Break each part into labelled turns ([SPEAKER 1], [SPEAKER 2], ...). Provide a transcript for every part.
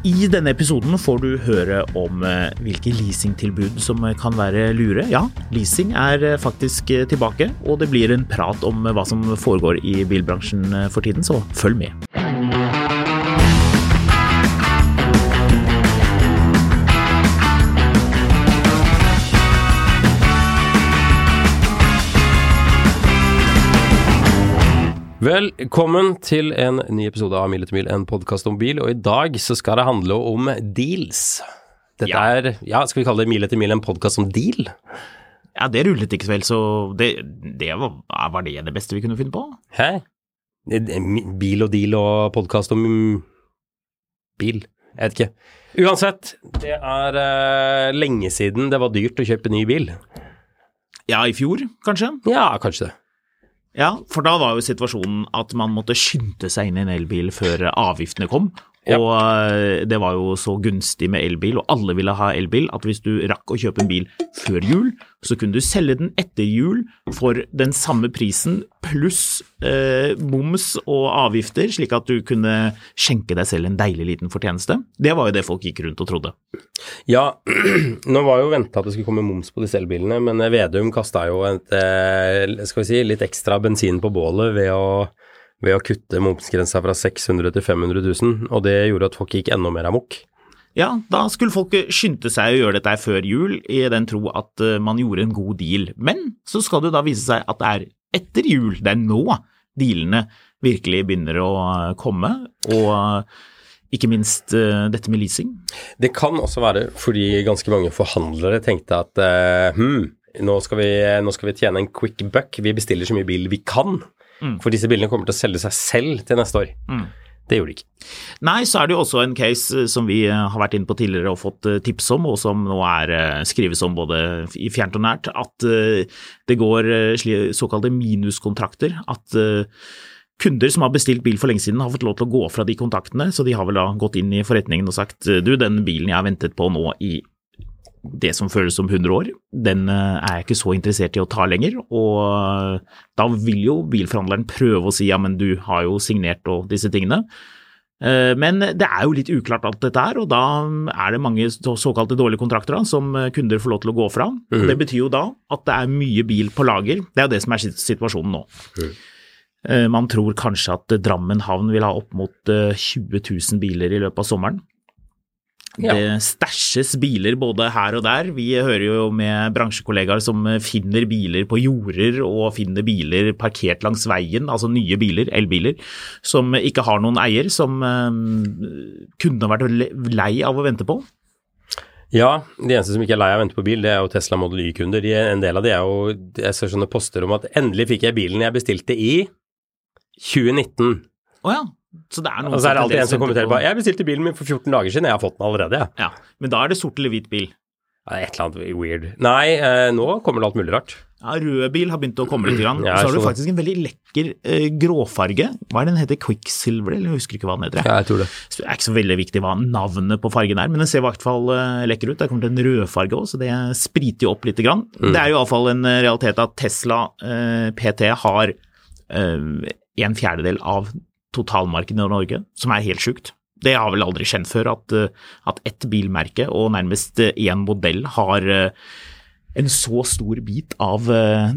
[SPEAKER 1] I denne episoden får du høre om eh, hvilke leasingtilbud som eh, kan være lure. Ja, leasing er eh, faktisk tilbake, og det blir en prat om hva som foregår i bilbransjen for tiden, så følg med.
[SPEAKER 2] Velkommen til en ny episode av Mil etter mil, en podkast om bil. Og i dag så skal det handle om deals. Dette
[SPEAKER 1] Ja.
[SPEAKER 2] er, ja, skal vi kalle det Mil etter mil, en podkast om deal?
[SPEAKER 1] Ja, det rullet ikke så vel, så det, det var, var det det beste vi kunne finne på?
[SPEAKER 2] Hæ? Bil og deal og podkast om bil? Jeg vet ikke. Uansett, det er uh, lenge siden det var dyrt å kjøpe ny bil.
[SPEAKER 1] Ja, i fjor, kanskje?
[SPEAKER 2] Ja, kanskje det.
[SPEAKER 1] Ja, for da var jo situasjonen at man måtte skynde seg inn i en elbil før avgiftene kom.
[SPEAKER 2] Ja.
[SPEAKER 1] Og eh, det var jo så gunstig med elbil, og alle ville ha elbil, at hvis du rakk å kjøpe en bil før jul, så kunne du selge den etter jul for den samme prisen pluss eh, moms og avgifter, slik at du kunne skjenke deg selv en deilig liten fortjeneste. Det var jo det folk gikk rundt og trodde.
[SPEAKER 2] Ja, nå var jo venta at det skulle komme moms på disse elbilene, men Vedum kasta jo et, eh, skal vi si, litt ekstra bensin på bålet ved å, ved å kutte momsgrensa fra 600 til 500 000, og det gjorde at folk gikk enda mer amok.
[SPEAKER 1] Ja, da skulle folk skynde seg å gjøre dette før jul, i den tro at eh, man gjorde en god deal. Men så skal det da vise seg at det er etter jul, det er nå dealene virkelig begynner å eh, komme, og eh, ikke minst dette med leasing.
[SPEAKER 2] Det kan også være fordi ganske mange forhandlere tenkte at hm, nå skal, vi, nå skal vi tjene en quick buck, vi bestiller så mye bil vi kan. For disse bilene kommer til å selge seg selv til neste år. Det gjorde de ikke.
[SPEAKER 1] Nei, så er det jo også en case eh, som vi eh, har vært inne på tidligere og fått eh, tips om, og som nå er skrives om både i fjernt og nært, at det går såkalte minuskontrakter. At kunder som har bestilt bil for lenge siden, har fått lov til å gå fra de kontaktene, så de har vel da gått inn i forretningen og sagt du, den bilen jeg har ventet på nå i det som føles som 100 år, den eh, er jeg ikke så interessert i å ta lenger. Og eh, da vil jo bilforhandleren prøve å si ja, men du har jo signert og disse tingene. Eh, Men det er jo litt uklart alt dette her, og da er det mange så- såkalte dårlige kontrakter da, som kunder får lov til å gå fra. Og Det betyr jo da at det er mye bil på lager. Det er jo det som er situasjonen nå. Eh, Man tror kanskje at Drammen havn vil ha opp mot eh, 20 000 biler i løpet av sommeren.
[SPEAKER 2] Ja.
[SPEAKER 1] Det stæsjes biler både her og der. Vi hører jo med bransjekollegaer som finner biler på jorder og finner biler parkert langs veien, altså nye biler, elbiler, som ikke har noen eier, som kunne har vært lei av å vente på.
[SPEAKER 2] Ja, de eneste som ikke er lei av å vente på bil, det er jo Tesla Model Y-kunder. De- En del av de er jo Jeg ser sånne poster om at endelig fikk jeg bilen jeg bestilte i 2019.
[SPEAKER 1] Å ja. Så det er noen
[SPEAKER 2] Og så er det alltid en som kommenterer på 'Jeg bestilte bilen min for 14 dager siden, jeg har fått den allerede', jeg.
[SPEAKER 1] Ja, men da er det sort eller hvit bil.
[SPEAKER 2] Ja, et eller annet weird. Nei, eh, nå kommer det alt mulig rart.
[SPEAKER 1] Ja, Rød bil har begynt å komme litt. Grann.
[SPEAKER 2] Ja,
[SPEAKER 1] så har du faktisk en veldig lekker eh, gråfarge. Hva er den heter? Quicksilver, eller jeg husker ikke hva den heter.
[SPEAKER 2] Ja, jeg tror det.
[SPEAKER 1] Så Det er ikke så veldig viktig hva navnet på fargen er, men den ser i hvert fall eh, lekker ut. Det kommer til en rødfarge òg, så det spriter jo opp litt. Grann. Det er jo iallfall en eh, realitet at Tesla eh, PT har eh, en fjerdedel av totalmarkedet i Norge, som er helt sjukt. Det har vel aldri skjedd før, at, eh, at ett bilmerke og nærmest eh, én modell har eh, en så stor bit av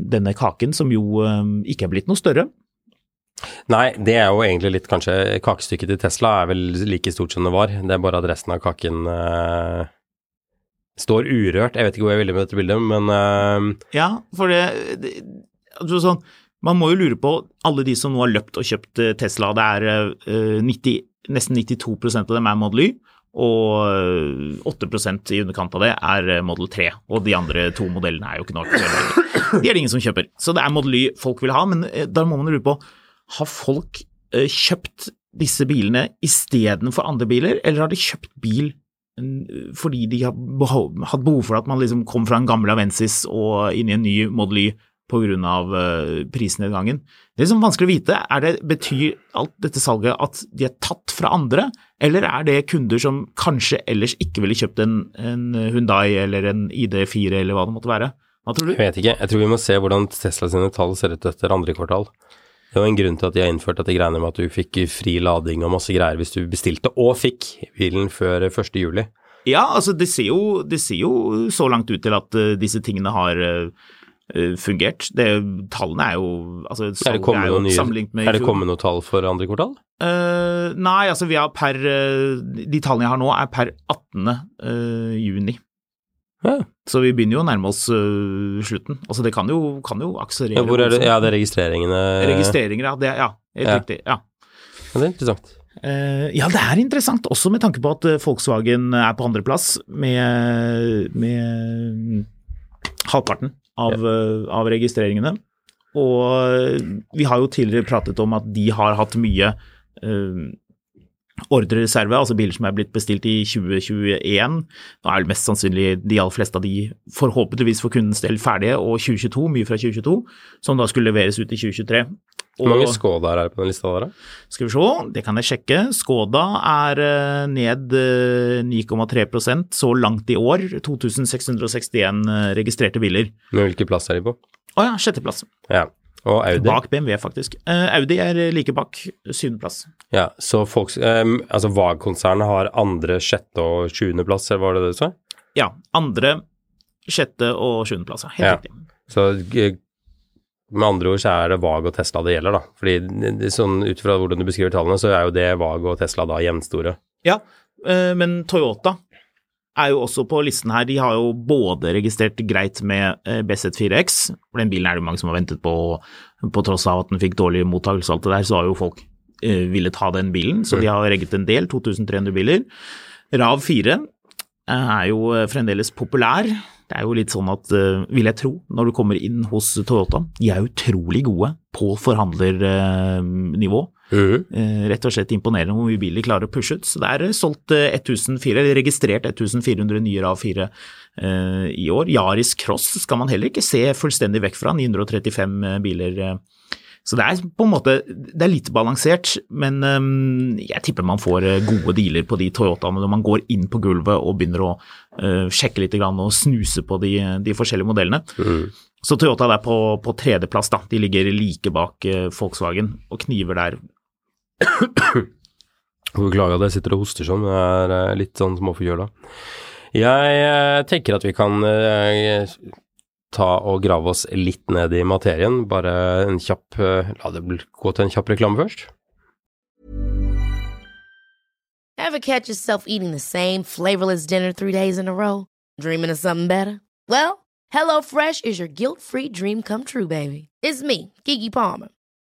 [SPEAKER 1] denne kaken, som jo ikke er blitt noe større.
[SPEAKER 2] Nei, det er jo egentlig litt kanskje Kakestykket til Tesla er vel like stort som det var. Det er bare at resten av kaken uh, står urørt. Jeg vet ikke hvor jeg ville med dette bildet, men uh,
[SPEAKER 1] Ja, for det, det altså sånn, Man må jo lure på alle de som nå har løpt og kjøpt eh, Tesla. Det er eh, 90, nesten 92% av dem er Model Y, og eh, 8% i underkant av det er eh, Model 3. Og de andre to modellene er jo ikke noe aktuelle. De er det ingen som kjøper. Så det er Model Y folk vil ha, men eh, da må man lure på har folk eh, kjøpt disse bilene istedenfor andre biler, eller har de kjøpt bil fordi de har hatt behov for at man liksom kom fra en gammel Avensis og inn i en ny Model Y pga. Uh, prisnedgangen. Det er liksom vanskelig å vite. Er det, betyr alt dette salget at de er tatt fra andre, eller er det kunder som kanskje ellers ikke ville kjøpt en, en Hundai eller en ID4 eller hva det måtte være? Hva tror du?
[SPEAKER 2] jeg vet ikke. Jeg tror vi må se hvordan Tesla sine tall ser ut etter andre kvartal. Det var en grunn til at de har innført dette greiene med at du fikk fri lading og masse greier hvis du bestilte og fikk bilen før 1. juli.
[SPEAKER 1] Ja, altså det ser, jo, det ser jo så langt ut til at uh, disse tingene har uh, fungert. Det, tallene er jo altså,
[SPEAKER 2] Er det kommet noen, noen tall for andre kvartal?
[SPEAKER 1] Uh, nei, altså vi har per De tallene jeg har nå er per 18. juni.
[SPEAKER 2] Ja.
[SPEAKER 1] Så vi begynner jo å nærme oss uh, slutten. Altså det kan jo, kan jo akselerere.
[SPEAKER 2] Ja, hvor er det, ja, det er registreringene
[SPEAKER 1] Registreringer, ja. Det, ja helt
[SPEAKER 2] Ja.
[SPEAKER 1] riktig. Ja.
[SPEAKER 2] Det er interessant.
[SPEAKER 1] Eh, ja, det er interessant, også med tanke på at eh, Volkswagen er på andreplass med, med halvparten av, eh, av registreringene. Og vi har jo tidligere pratet om at de har hatt mye uh, ordrereserve, altså biler som er blitt bestilt i 2021. Nå er vel mest sannsynlig de aller fleste av de forhåpentligvis for kundens del ferdige, og 2022, mye fra 2022, som da skulle leveres ut i 2023.
[SPEAKER 2] Hvor mange Skoda er det på den lista der, da?
[SPEAKER 1] skal vi se, det kan jeg sjekke. Skoda er eh, ned eh, 9,3% så langt i år. 2661 eh, registrerte biler.
[SPEAKER 2] Men hvilken plass er de på?
[SPEAKER 1] Å ja, sjetteplass.
[SPEAKER 2] Ja. Og Audi?
[SPEAKER 1] Bak BMW, faktisk. Eh, Audi er like bak, syvendeplass.
[SPEAKER 2] Ja, så folks, altså VAG-konsernet har andre, sjette og sjuendeplass, eller var det det du sa?
[SPEAKER 1] Ja, andre, sjette og sjuendeplass. Helt
[SPEAKER 2] Ja.
[SPEAKER 1] riktig.
[SPEAKER 2] Så eh, med andre ord så er det VAG og Tesla det gjelder, da. Fordi sånn ut fra hvordan du beskriver tallene, så er jo det VAG og Tesla da jevnstore.
[SPEAKER 1] Ja, eh, men Toyota er jo også på listen her. De har jo både registrert greit med eh, BZ4X, for den bilen er det mange som har ventet på, på tross av at den fikk dårlig mottakelse og alt det der, så har jo folk eh, villet ha den bilen, så de har regget en del, 2300 biler. RAV 4 er jo eh, fremdeles populær. Det er jo litt sånn at, eh, vil jeg tro, når du kommer inn hos Toyota, de er utrolig gode på forhandlernivå. Eh, rett og slett imponerende hvor mye bil de klarer å pushe ut. Så det er eh, solgt eh, 1004, registrert 1400 nye RAV4 eh, i år. Yaris Cross skal man heller ikke se fullstendig vekk fra, 935 eh, biler. Eh. Så det er på en måte det er litt balansert, men eh, jeg tipper man får eh, gode dealer på de Toyotaene når man går inn på gulvet og begynner å eh, sjekke litt og snuse på de, de forskjellige modellene.
[SPEAKER 2] Mm.
[SPEAKER 1] Så Toyota er på, på tredjeplass, da. De ligger like bak eh, Volkswagen og kniver der
[SPEAKER 2] Beklager at jeg sitter og hoster sånn, jeg er eh, litt sånn småforkjøla. Jeg eh, tenker at vi kan eh, ta og grave oss litt ned i materien. Bare en kjapp La det gå til en kjapp reklame først.
[SPEAKER 3] Ever catch yourself eating the same flavorless dinner three days in a row? Dreaming of something better? Well, HelloFresh is your guilt free dream come true, baby. It's me, Kiki Palmer.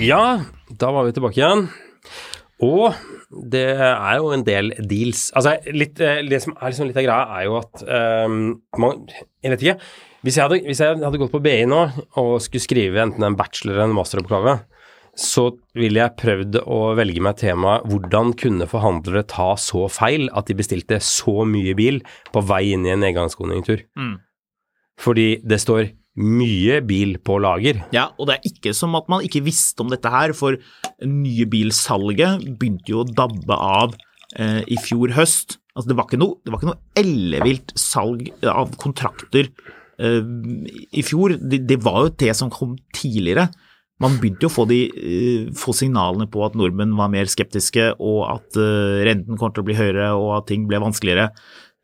[SPEAKER 2] Ja, da var vi tilbake igjen. Og det er jo en del deals. Altså, litt, eh, det som er liksom litt av greia, er jo at um, man, Jeg vet ikke. Hvis jeg, hadde, hvis jeg hadde gått på BI nå og skulle skrive enten en bachelor eller en masteroppgave, så ville jeg prøvd å velge meg temaet hvordan kunne forhandlere ta så feil at de bestilte så mye bil på vei inn i en nedgangskonjunktur.
[SPEAKER 1] Mm.
[SPEAKER 2] Fordi det står mye bil på lager.
[SPEAKER 1] Ja, og det er ikke som at man ikke visste om dette her, for nybilsalget begynte jo å dabbe av eh, i fjor høst. Altså, det var ikke noe, det var ikke noe ellevilt salg av kontrakter eh, i fjor. Det, det, var jo det som kom tidligere. Man begynte jo å få, de, eh, få signalene på at nordmenn var mer skeptiske, og at eh, renten kom til å bli høyere, og at ting ble vanskeligere.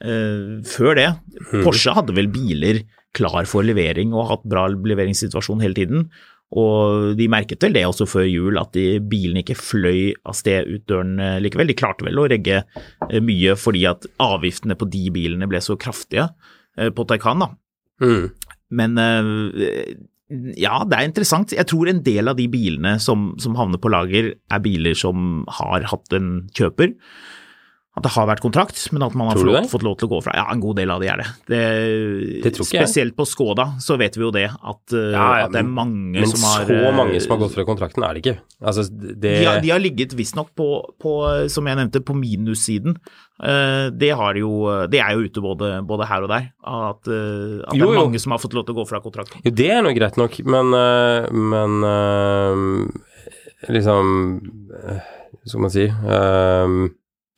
[SPEAKER 1] Eh, før det.
[SPEAKER 2] Mhm.
[SPEAKER 1] Porsche hadde vel biler klar for levering og hatt bra leveringssituasjon hele tiden. Og de merket vel det også før jul, at de, bilene ikke fløy av sted ut døren eh, likevel. De klarte vel å regge eh, mye fordi at avgiftene på de bilene ble så kraftige eh, på Taycan, da.
[SPEAKER 2] Mm.
[SPEAKER 1] Men ja, det er interessant. Jeg tror en del av de bilene som, som havner på lager, er biler som har hatt en kjøper. At det har vært kontrakt, men at man har fått, fått lov til å gå fra. Ja, en god del av de er det. det,
[SPEAKER 2] Det ikke jeg.
[SPEAKER 1] spesielt på Skoda så vet vi jo det, at, eh,
[SPEAKER 2] Ja, ja,
[SPEAKER 1] at det er mange
[SPEAKER 2] Men
[SPEAKER 1] som har Men
[SPEAKER 2] så
[SPEAKER 1] eh,
[SPEAKER 2] mange som har gått fra kontrakten er det ikke. Altså, det
[SPEAKER 1] de, har, de har ligget visstnok på, på, som jeg nevnte, på minussiden. Eh, det, har jo, det er jo ute både, både her og der, at, at det
[SPEAKER 2] Jo,
[SPEAKER 1] er
[SPEAKER 2] jo.
[SPEAKER 1] mange som har fått lov til å gå fra kontrakten.
[SPEAKER 2] Jo, det er nå greit nok, men, men liksom Hva skal man si øh,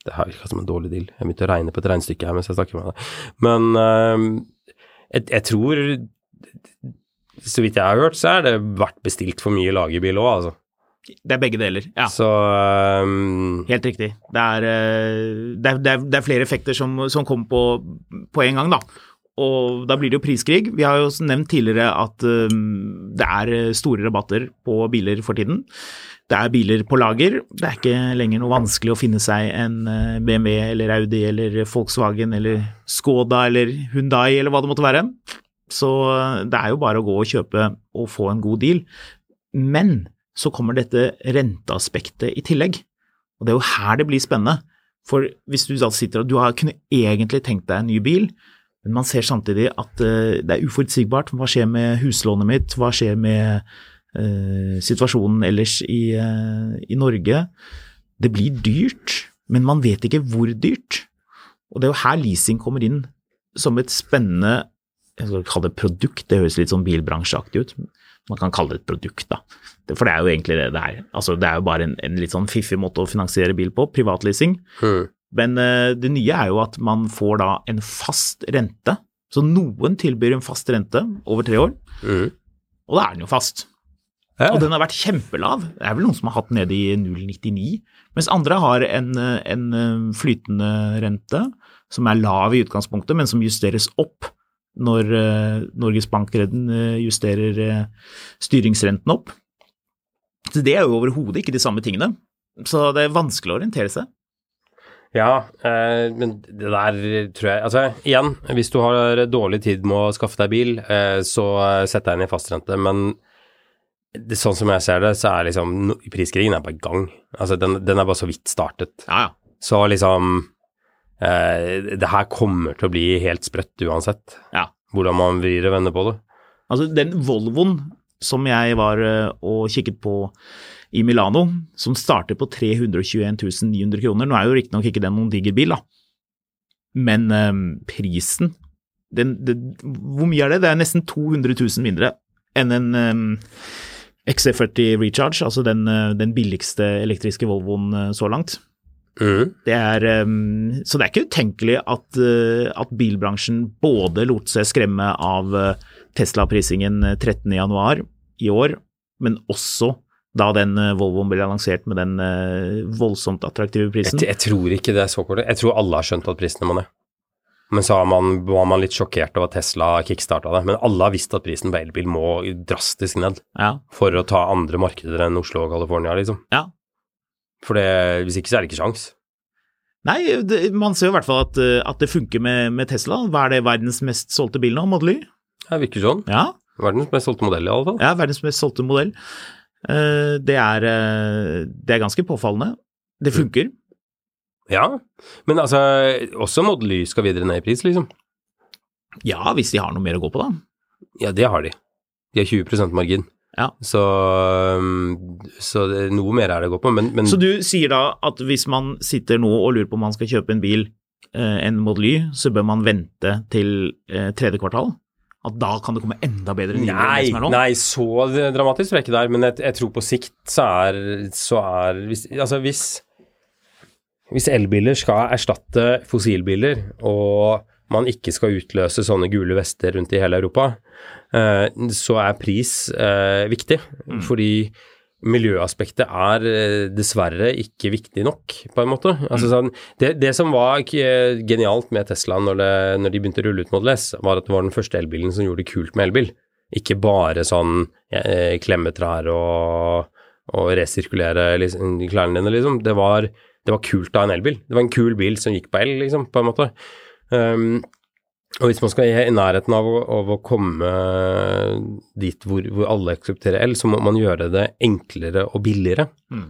[SPEAKER 2] Det her virka som en dårlig deal. Jeg begynte å regne på et regnestykke her mens jeg snakker med deg. Men uh, jeg, jeg tror Så vidt jeg har hørt, så er det vært bestilt for mye lagerbil òg, altså.
[SPEAKER 1] Det er begge deler, ja.
[SPEAKER 2] Så um...
[SPEAKER 1] Helt riktig. Det er, eh, det er, det er, det er flere effekter som, som kommer på, på en gang, da. Og da blir det jo priskrig. Vi har jo nevnt tidligere at um, det er store rabatter på biler for tiden. Det er biler på lager. Det er ikke lenger noe vanskelig å finne seg en eh, BMW eller Audi eller Volkswagen eller Skoda eller Hundai eller hva det måtte være. Så eh, det er jo bare å gå og kjøpe og få en god deal. Men så kommer dette renteaspektet i tillegg. Og det er jo her det blir spennende. For hvis du da sitter og du har kunne egentlig tenkt deg en ny bil, men man ser samtidig at eh, det er uforutsigbart. Hva skjer med huslånet mitt? Hva skjer med situasjonen ellers i, eh, i Norge? Det blir dyrt, men man vet ikke hvor dyrt. Og det er jo her leasing kommer inn som et spennende jeg skal kalle det produkt, det høres litt sånn bilbransjeaktig ut. Man kan kalle det et produkt, da. For det er jo egentlig det det er. Altså, det er jo bare en, en litt sånn fiffig måte å finansiere bil på, privatleasing.
[SPEAKER 2] Mm.
[SPEAKER 1] Men eh, det nye er jo at man får da en fast rente. Så noen tilbyr en fast rente over tre år,
[SPEAKER 2] mm.
[SPEAKER 1] og da er den jo fast.
[SPEAKER 2] Ja.
[SPEAKER 1] Og den har vært kjempelav. Det er vel noen som har hatt den nede i 0,99, mens andre har en, en eh, flytende rente som er lav i utgangspunktet, men som justeres opp når eh, Norges Bank eh, justerer styringsrenten opp. Så det er jo overhodet ikke de samme tingene. Så det er vanskelig å orientere seg.
[SPEAKER 2] Ja, eh, men det der tror jeg Altså, igjen, hvis du har dårlig tid med å skaffe deg bil, eh, så sett deg inn i fastrente, men det, sånn som jeg ser det, så er liksom Priskrigen er i gang. Altså, den, den er bare så vidt startet.
[SPEAKER 1] Ja, ja.
[SPEAKER 2] Så liksom eh, Det her kommer til å bli helt sprøtt uansett,
[SPEAKER 1] Ja.
[SPEAKER 2] hvordan man vrir og vender på det.
[SPEAKER 1] Altså, den Volvoen som jeg var eh, og kikket på i Milano, som starter på 321 900 kroner. Nå er jo riktignok ikke den noen diger bil, da, men eh, prisen den, den, Hvor mye er det? Det er nesten 200 000 mindre enn en eh, XC40 Recharge, altså den, eh, den billigste elektriske Volvoen eh, så langt.
[SPEAKER 2] Mm.
[SPEAKER 1] Det er, um, så det er ikke utenkelig at, at bilbransjen både lot seg skremme av Tesla-prisingen 13.1 i år, men også da den Volvoen ble lansert med den voldsomt attraktive prisen.
[SPEAKER 2] Jeg, jeg tror ikke det er så kort. Jeg tror alle har skjønt at prisen må ned. Men så man, var man litt sjokkert over at Tesla kickstarta det. Men alle har visst at prisen på elbil må drastisk ned
[SPEAKER 1] Ja,
[SPEAKER 2] for å ta andre markeder enn Oslo og California, liksom.
[SPEAKER 1] ja.
[SPEAKER 2] For det, hvis ikke så er det ikke sjans.
[SPEAKER 1] Nei, det, man ser jo i hvert fall at, uh, at det funker med, med Tesla. Hva er det verdens mest solgte bil nå, Model Y?
[SPEAKER 2] Det virker sånn.
[SPEAKER 1] Ja,
[SPEAKER 2] Verdens mest solgte modell, i alle fall.
[SPEAKER 1] ja verdens mest solgte modell. Uh, det, er, uh, det er ganske påfallende. Det funker.
[SPEAKER 2] Ja, men altså, også Model Y skal videre ned i pris, liksom.
[SPEAKER 1] Ja, hvis de har noe mer å gå på, da.
[SPEAKER 2] Ja, det har de. De har 20% margin.
[SPEAKER 1] Ja.
[SPEAKER 2] Så, um, så det, noe mer er det å gå på, men, men
[SPEAKER 1] Så du sier da at hvis man sitter nå og lurer på om man skal kjøpe en bil, eh, en Model Y, så bør man vente til eh, tredje kvartal? At da kan det komme enda bedre nyheter enn det som er nå?
[SPEAKER 2] nei, så dramatisk tror jeg ikke det er, men jeg, jeg tror på sikt så er, så er hvis, Altså hvis, hvis elbiler skal erstatte fossilbiler, og man ikke skal utløse sånne gule vester rundt i hele Europa, eh, så er pris viktig. viktig. Fordi miljøaspektet er eh, dessverre ikke viktig nok, på en måte. Altså, sånn, det, det som var eh, genialt med Tesla når, det, når de begynte å rulle ut Model S, var at det var den første elbilen som gjorde det kult med elbil. Ikke bare sånn eh, klemme trær og, og resirkulere liksom, klærne dine, liksom. Det var, det var kult av en elbil. Det var en kul bil som gikk på el, liksom, på en måte. Um, og hvis man skal i nærheten av av å komme dit hvor, hvor alle aksepterer el, så må man gjøre det enklere og billigere.
[SPEAKER 1] Mm.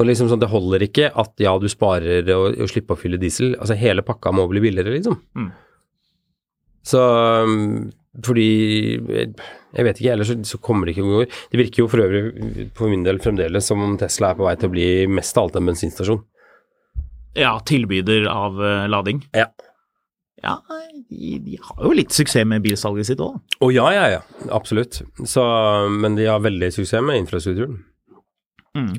[SPEAKER 2] Og liksom sånn, Det holder ikke at ja, du sparer og, og slipper å fylle diesel. Altså Hele pakka må bli billigere, liksom.
[SPEAKER 1] Mm.
[SPEAKER 2] Så um, fordi Jeg vet ikke, ellers så, kommer det ikke noen ord. Det virker jo for øvrig for min del fremdeles som om Tesla er på vei til å bli mest av alt en bensinstasjon.
[SPEAKER 1] Ja, tilbyder av eh, lading.
[SPEAKER 2] Ja.
[SPEAKER 1] Ja, de, de har jo litt suksess med bilsalget sitt òg.
[SPEAKER 2] Å ja, ja, ja. Absolutt. Så, men de har veldig suksess med infrastrukturen.
[SPEAKER 1] Mm.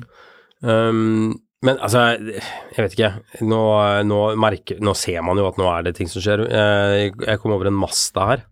[SPEAKER 2] Um, men altså, jeg vet ikke. Nå, nå, merker, nå ser man jo at nå er det ting som skjer. Jeg, jeg kom over en Masta her,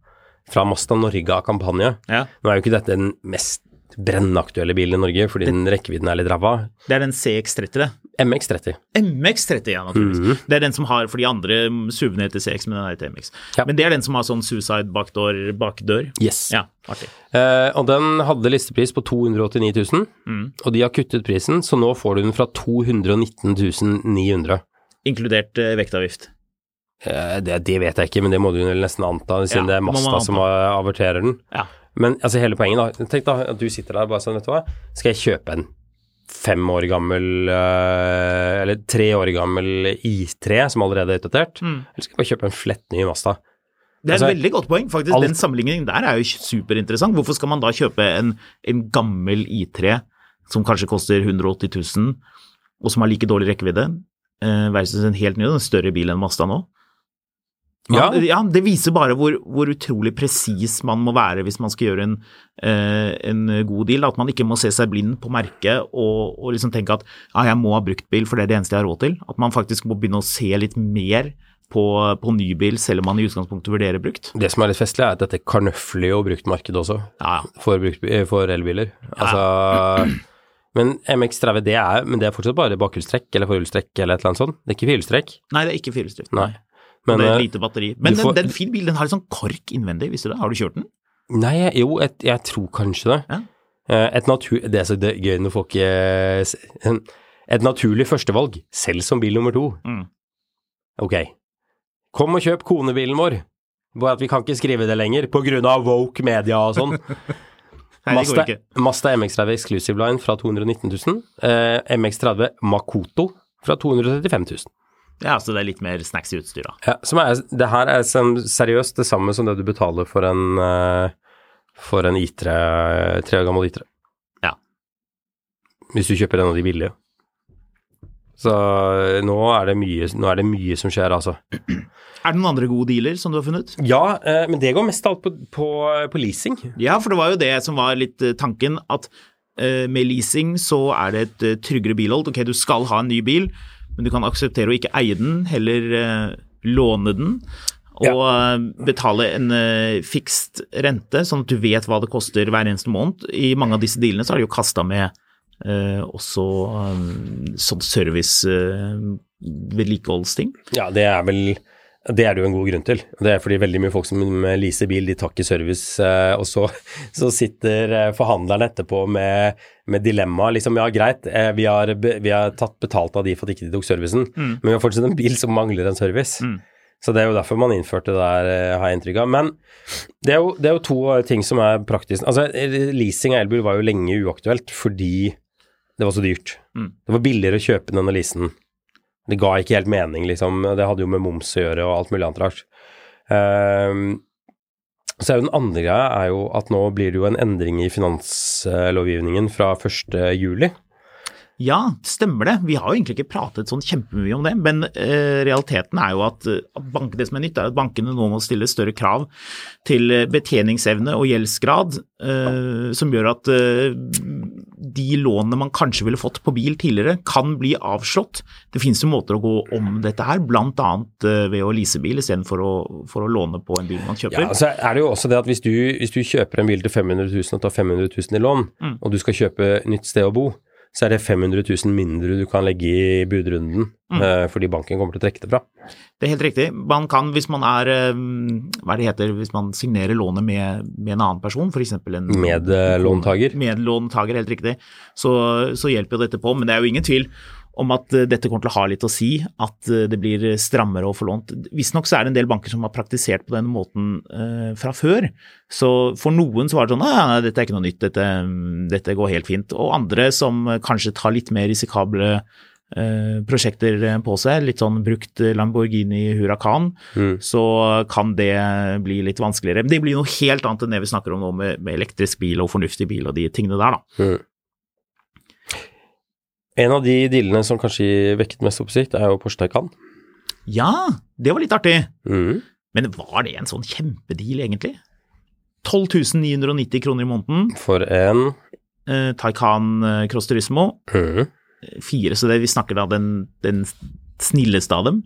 [SPEAKER 2] fra Masta Norge av kampanje.
[SPEAKER 1] Ja.
[SPEAKER 2] Nå er jo ikke dette den mest brennaktuelle bilen i Norge, fordi den rekkevidden er litt ræva.
[SPEAKER 1] Det er den CX30, det.
[SPEAKER 2] MX30.
[SPEAKER 1] MX30, ja, naturligvis.
[SPEAKER 2] Mhm.
[SPEAKER 1] Det er den som har, for de andre SUV-ene heter CX, men den er MX.
[SPEAKER 2] Ja.
[SPEAKER 1] Men det er den som har sånn suicide bakdør, bakdør.
[SPEAKER 2] Yes.
[SPEAKER 1] Ja, artig.
[SPEAKER 2] Eh, og den hadde listepris på 289 000,
[SPEAKER 1] Mm.
[SPEAKER 2] og de har kuttet prisen, så nå får du den fra 219 900.
[SPEAKER 1] Inkludert eh, vektavgift.
[SPEAKER 2] Eh, det, det vet jeg ikke, men det må du nesten anta, siden
[SPEAKER 1] Ja,
[SPEAKER 2] det er Masta som averterer den.
[SPEAKER 1] Ja.
[SPEAKER 2] Men altså hele poenget da, tenk da at du sitter der og bare sånn, vet du hva, skal jeg kjøpe en fem år gammel, eh, eller tre år gammel I3 som allerede er utdatert,
[SPEAKER 1] Mm.
[SPEAKER 2] eller skal jeg bare kjøpe en flett ny Mazda?
[SPEAKER 1] Det er
[SPEAKER 2] Altså,
[SPEAKER 1] et veldig godt poeng, faktisk.
[SPEAKER 2] alt-
[SPEAKER 1] Den sammenligningen der er jo superinteressant. Hvorfor skal man da kjøpe en, en gammel I3 som kanskje koster 180 000, og som har like dårlig rekkevidde, eh, versus en helt ny, en større bil enn Mazda nå? Man, ja.
[SPEAKER 2] Ja.
[SPEAKER 1] Det viser bare hvor, hvor utrolig presis man må være hvis man skal gjøre en, eh, en god deal. At man ikke må se seg blind på merket og, og liksom tenke at ja, jeg må ha bruktbil, for det er det eneste jeg har råd til. At man faktisk må begynne å se litt mer på, på nybil, selv om man i utgangspunktet vurderer brukt.
[SPEAKER 2] Det som er litt festlig, er at dette karnøfler jo bruktmarkedet også,
[SPEAKER 1] Ja,
[SPEAKER 2] for, brukt, eh, for elbiler. Altså, men MX30, det er, men det er fortsatt bare bakhjulstrekk eller forhjulstrekk eller et eller annet sånt. Det er ikke firehjulstrekk.
[SPEAKER 1] Nei, det er ikke firehjulsdrift. Men,
[SPEAKER 2] Men,
[SPEAKER 1] det er
[SPEAKER 2] eh,
[SPEAKER 1] lite batteri. Men
[SPEAKER 2] får-
[SPEAKER 1] den, den fin bilen har litt sånn kork innvendig, visste du det? Har du kjørt den?
[SPEAKER 2] Nei, jo, et, jeg tror kanskje det.
[SPEAKER 1] Ja.
[SPEAKER 2] Eh, Et natur... Det er så det gøy når folk eh, Et naturlig førstevalg, selv som bil nummer to.
[SPEAKER 1] Mm.
[SPEAKER 2] Ok. Kom og kjøp konebilen vår. Bare at vi kan ikke skrive det lenger, på grunn av woke media og sånn.
[SPEAKER 1] Ikke.
[SPEAKER 2] Mazda MX30 Exclusive Line fra 219 000. Eh, MX30 Makoto fra 235 000.
[SPEAKER 1] Ja, så det er litt mer snacks i utstyret?
[SPEAKER 2] Ja, som er, det her er seriøst det samme som det du betaler for en eh, for en I3, tre år gammel I3.
[SPEAKER 1] Ja.
[SPEAKER 2] Hvis du kjøper en av de billige. Så eh, nå er det mye, nå er det mye som skjer, altså.
[SPEAKER 1] Er det noen andre gode dealer som du har funnet?
[SPEAKER 2] Ja, eh, men det går mest alt på, på, på leasing.
[SPEAKER 1] Ja, for det var jo det som var litt tanken, at eh, med leasing så er det et tryggere bilhold. Ok, du skal ha en ny bil, men du kan akseptere å ikke eie den, heller eh, låne den. Og ja. betale en eh, fikst rente, sånn at du vet hva det koster hver eneste måned. I mange av disse dealene så har de jo kasta med Uh, også um, sånn service uh, vedlikeholdsting.
[SPEAKER 2] Ja, det er vel det er det jo en god grunn til. Det er fordi veldig mye folk som leaser bil, de tar ikke service, eh, og så, så sitter eh, forhandlerne etterpå med, med dilemmaet. Liksom, ja, greit, eh, vi har, vi har tatt betalt av de for at ikke de tok servicen, men vi har fortsatt en bil som mangler en service.
[SPEAKER 1] Mm.
[SPEAKER 2] Så det er jo derfor man innførte det der, har jeg inntrykk av. Men det er, jo, det er jo to ting som er praktisk. Altså, leasing av elbil var jo lenge uaktuelt fordi det var så dyrt.
[SPEAKER 1] Mm.
[SPEAKER 2] Det var billigere å kjøpe den enn å lease den. Det ga ikke helt mening, liksom. Det hadde jo med moms å gjøre og alt mulig annet rart. Ehm, så den andre greia er jo at nå blir det jo en endring i finanslovgivningen fra 1.
[SPEAKER 1] Ja, stemmer det. Vi har jo egentlig ikke pratet sånn kjempemye om det, men eh, realiteten er jo at, at bank, det som er nytt, er at bankene nå må stille større krav til eh, betjeningsevne og gjeldsgrad, eh, som gjør at eh, de lånene man kanskje ville fått på bil tidligere, kan bli avslått. Det finnes jo måter å gå om dette her, bl.a. Ved å lease bil istedenfor å, for å låne på en bil man kjøper.
[SPEAKER 2] Ja, så er det jo også det at hvis du, hvis du kjøper en bil til 500 000 og tar 500 000 i lån,
[SPEAKER 1] Mm.
[SPEAKER 2] og du skal kjøpe nytt sted å bo, så er det 500 000 mindre du kan legge i budrunden,
[SPEAKER 1] Mm.
[SPEAKER 2] eh, fordi banken kommer til å trekke det fra.
[SPEAKER 1] Det er helt riktig. Man kan, hvis man er eh, Hva det heter hvis man signerer lånet med, med en annen person, f.eks. en
[SPEAKER 2] Medlåntaker.
[SPEAKER 1] Medlåntaker, helt riktig. Så, så hjelper jo dette på. Men det er jo ingen tvil om at eh, dette kommer til å ha litt å si, at eh, det blir strammere å få lånt. Visstnok så er det en del banker som har praktisert på den måten eh, fra før. Så for noen så var det sånn at dette er ikke noe nytt, dette, dette går helt fint. Og andre som kanskje tar litt mer risikable eh, prosjekter på seg, litt sånn brukt Lamborghini Huracan,
[SPEAKER 2] Mm.
[SPEAKER 1] så kan det bli litt vanskeligere. Men det blir noe helt annet enn det vi snakker om nå med, med elektrisk bil og fornuftig bil og de tingene der, da.
[SPEAKER 2] Mm. En av de dealene som kanskje vekket mest oppsikt, er jo Porsche Taycan.
[SPEAKER 1] Ja, det var litt artig.
[SPEAKER 2] Mm.
[SPEAKER 1] Men var det en sånn kjempedeal, egentlig? 12 990 kroner i måneden.
[SPEAKER 2] For en
[SPEAKER 1] Eh, Taycan eh, Cross Turismo.
[SPEAKER 2] mm.
[SPEAKER 1] Fire, så det vi snakker da den, den snilleste av dem.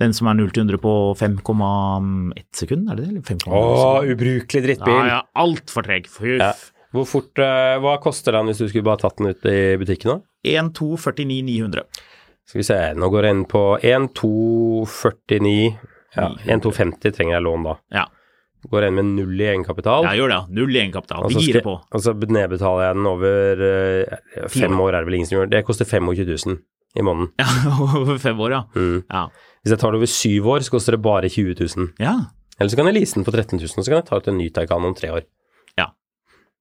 [SPEAKER 1] Den som er 0 til 100 på 5,1 sekund, er det det? Eller 5,0
[SPEAKER 2] Å,
[SPEAKER 1] sekund?
[SPEAKER 2] ubrukelig drittbil.
[SPEAKER 1] Ja, ja, altfor treg. Huff.
[SPEAKER 2] Ja. Hvor fort, eh, Hva koster den hvis du skulle bare tatt den ut i butikken? da?
[SPEAKER 1] 1, 2, 49, 900.
[SPEAKER 2] Skal vi se, nå går jeg inn på 1,249 Ja, 1,250 trenger jeg lån da.
[SPEAKER 1] Ja,
[SPEAKER 2] Går inn med null i egenkapital.
[SPEAKER 1] jeg gjør det. Null i egenkapital. Vi girer på.
[SPEAKER 2] Og så nedbetaler jeg den over
[SPEAKER 1] uh,
[SPEAKER 2] fem år, er det vel ingen som gjør. Det koster 25 000 i måneden.
[SPEAKER 1] Ja, over fem år, ja.
[SPEAKER 2] Mm.
[SPEAKER 1] Ja.
[SPEAKER 2] Hvis jeg tar det over syv år, så koster det bare 20 000.
[SPEAKER 1] ja.
[SPEAKER 2] Eller så kan jeg lease den på 13 000, og så kan jeg ta ut en ny Taycan om tre år.
[SPEAKER 1] Ja.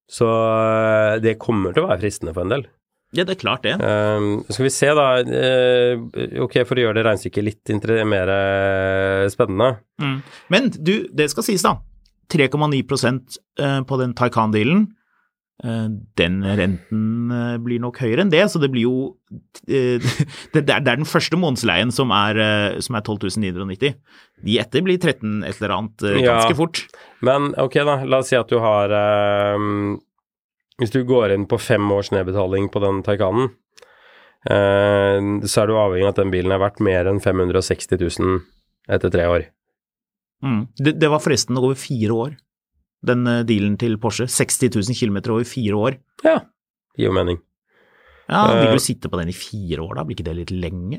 [SPEAKER 2] Så eh, det kommer til å være fristende for en del.
[SPEAKER 1] Ja, det er klart det.
[SPEAKER 2] Um, skal vi se, da. Uh, ok, for å gjøre det regnestykket litt mer spennende.
[SPEAKER 1] Mm. Men du, det skal sies da. 3,9 eh, på den Taycan-dealen. Eh, Den renten blir nok høyere enn det, så det blir jo Det er den første månedsleien som er, som er 12 990. De etter blir 13 et eller annet ganske
[SPEAKER 2] Ja.
[SPEAKER 1] fort.
[SPEAKER 2] Men ok, da. La oss si at du har um, Hvis du går inn på fem års nedbetaling på den Taycanen, eh, så er du avhengig av at den bilen er verdt mer enn 560 000 etter tre år.
[SPEAKER 1] Mm. Det, det var forresten over fire år, den eh, dealen til Porsche. 60 000 km over fire år.
[SPEAKER 2] Ja, gir jo mening.
[SPEAKER 1] Ja,
[SPEAKER 2] Eh.
[SPEAKER 1] Vil du sitte på den i fire år, da? Blir ikke det litt lenge?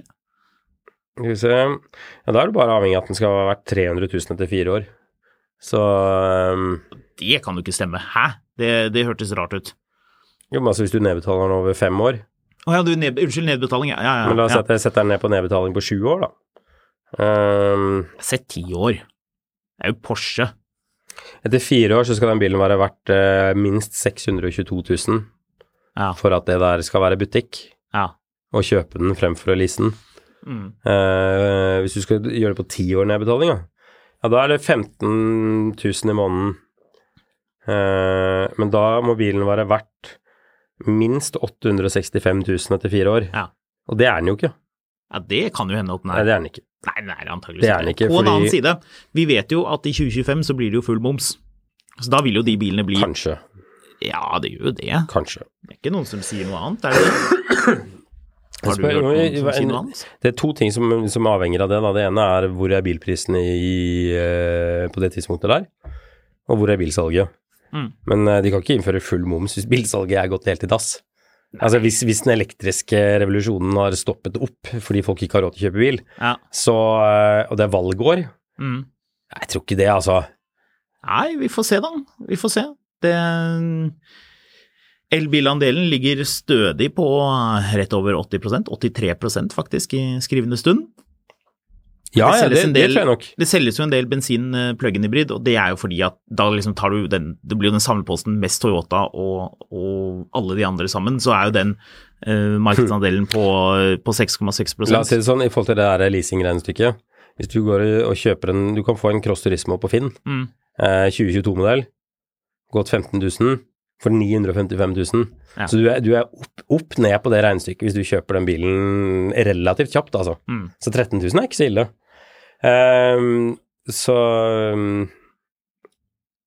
[SPEAKER 2] Skal vi se Ja, da er du bare avhengig av at den skal ha vært 300 000 etter fire år. Så um,
[SPEAKER 1] Det kan jo ikke stemme. Hæ? Det, det hørtes rart ut.
[SPEAKER 2] Jo, men altså hvis du nedbetaler den over fem år
[SPEAKER 1] Å ja, du, ned, unnskyld, nedbetaling. Ja, ja, ja.
[SPEAKER 2] Men la oss sette,
[SPEAKER 1] ja.
[SPEAKER 2] sette den ned på nedbetaling på sju år, da. Um,
[SPEAKER 1] Sett ti år. Det er jo Porsche.
[SPEAKER 2] etter fire år så skal den bilen være verdt eh, minst 622 000
[SPEAKER 1] Ja.
[SPEAKER 2] for at det der skal være butikk,
[SPEAKER 1] ja.
[SPEAKER 2] og kjøpe den fremfor å lease den.
[SPEAKER 1] Mm.
[SPEAKER 2] Eh, hvis du skal gjøre det på ti år nedbetaling, ja, da er det 15 000 i måneden. Eh, men da må bilen være verdt minst 865 000 etter fire år.
[SPEAKER 1] Ja.
[SPEAKER 2] Og det er den jo ikke.
[SPEAKER 1] ja, det kan jo hende at den
[SPEAKER 2] Nei,
[SPEAKER 1] er
[SPEAKER 2] det er den ikke.
[SPEAKER 1] Nei, den er antageligvis
[SPEAKER 2] Det er den ikke,
[SPEAKER 1] På en annen side, vi vet jo at i 2025 så blir det jo full moms. Så da vil jo de bilene bli
[SPEAKER 2] Kanskje.
[SPEAKER 1] Ja, det gjør jo det.
[SPEAKER 2] Kanskje.
[SPEAKER 1] Det er ikke noen som sier noe annet, er det? Har du hørt noen som sier noe annet?
[SPEAKER 2] Det er to ting som, som avhenger av det. Da. Det ene er hvor er bilprisene i, eh, på det tidspunktet der, og hvor er bilsalget.
[SPEAKER 1] Mm.
[SPEAKER 2] Men eh, de kan ikke innføre full moms hvis bilsalget er gått helt i dass. Altså hvis, hvis den elektriske revolusjonen har stoppet opp fordi folk ikke har råd til å kjøpe bil,
[SPEAKER 1] Ja.
[SPEAKER 2] så, eh, og det er valgår
[SPEAKER 1] Mm.
[SPEAKER 2] Jeg tror ikke det, altså.
[SPEAKER 1] Nei, vi får se da. Vi får se. Det Elbilandelen ligger stødig på rett over 80% 83% faktisk i skrivende stund.
[SPEAKER 2] Ja,
[SPEAKER 1] Det
[SPEAKER 2] ja, det,
[SPEAKER 1] en
[SPEAKER 2] det
[SPEAKER 1] del-
[SPEAKER 2] tror jeg nok.
[SPEAKER 1] Det selges jo en del bensin eh, plug-in hybrid, og det er jo fordi at da liksom tar du den Det blir jo den samleposten mest Toyota og, og alle de andre sammen, så er jo den uh, markedsandelen på, på 6,6
[SPEAKER 2] La oss si det sånn, i forhold til det der leasingregnestykket. Hvis du går og kjøper en Du kan få en Cross Turismo på Finn,
[SPEAKER 1] Mm.
[SPEAKER 2] eh, 2022-modell, gått 15 000, for 955 000.
[SPEAKER 1] Ja.
[SPEAKER 2] Så du er, du er opp, opp ned på det regnestykket hvis du kjøper den bilen relativt kjapt, altså.
[SPEAKER 1] Mm.
[SPEAKER 2] Så 13 000 er ikke så ille. Um, så um,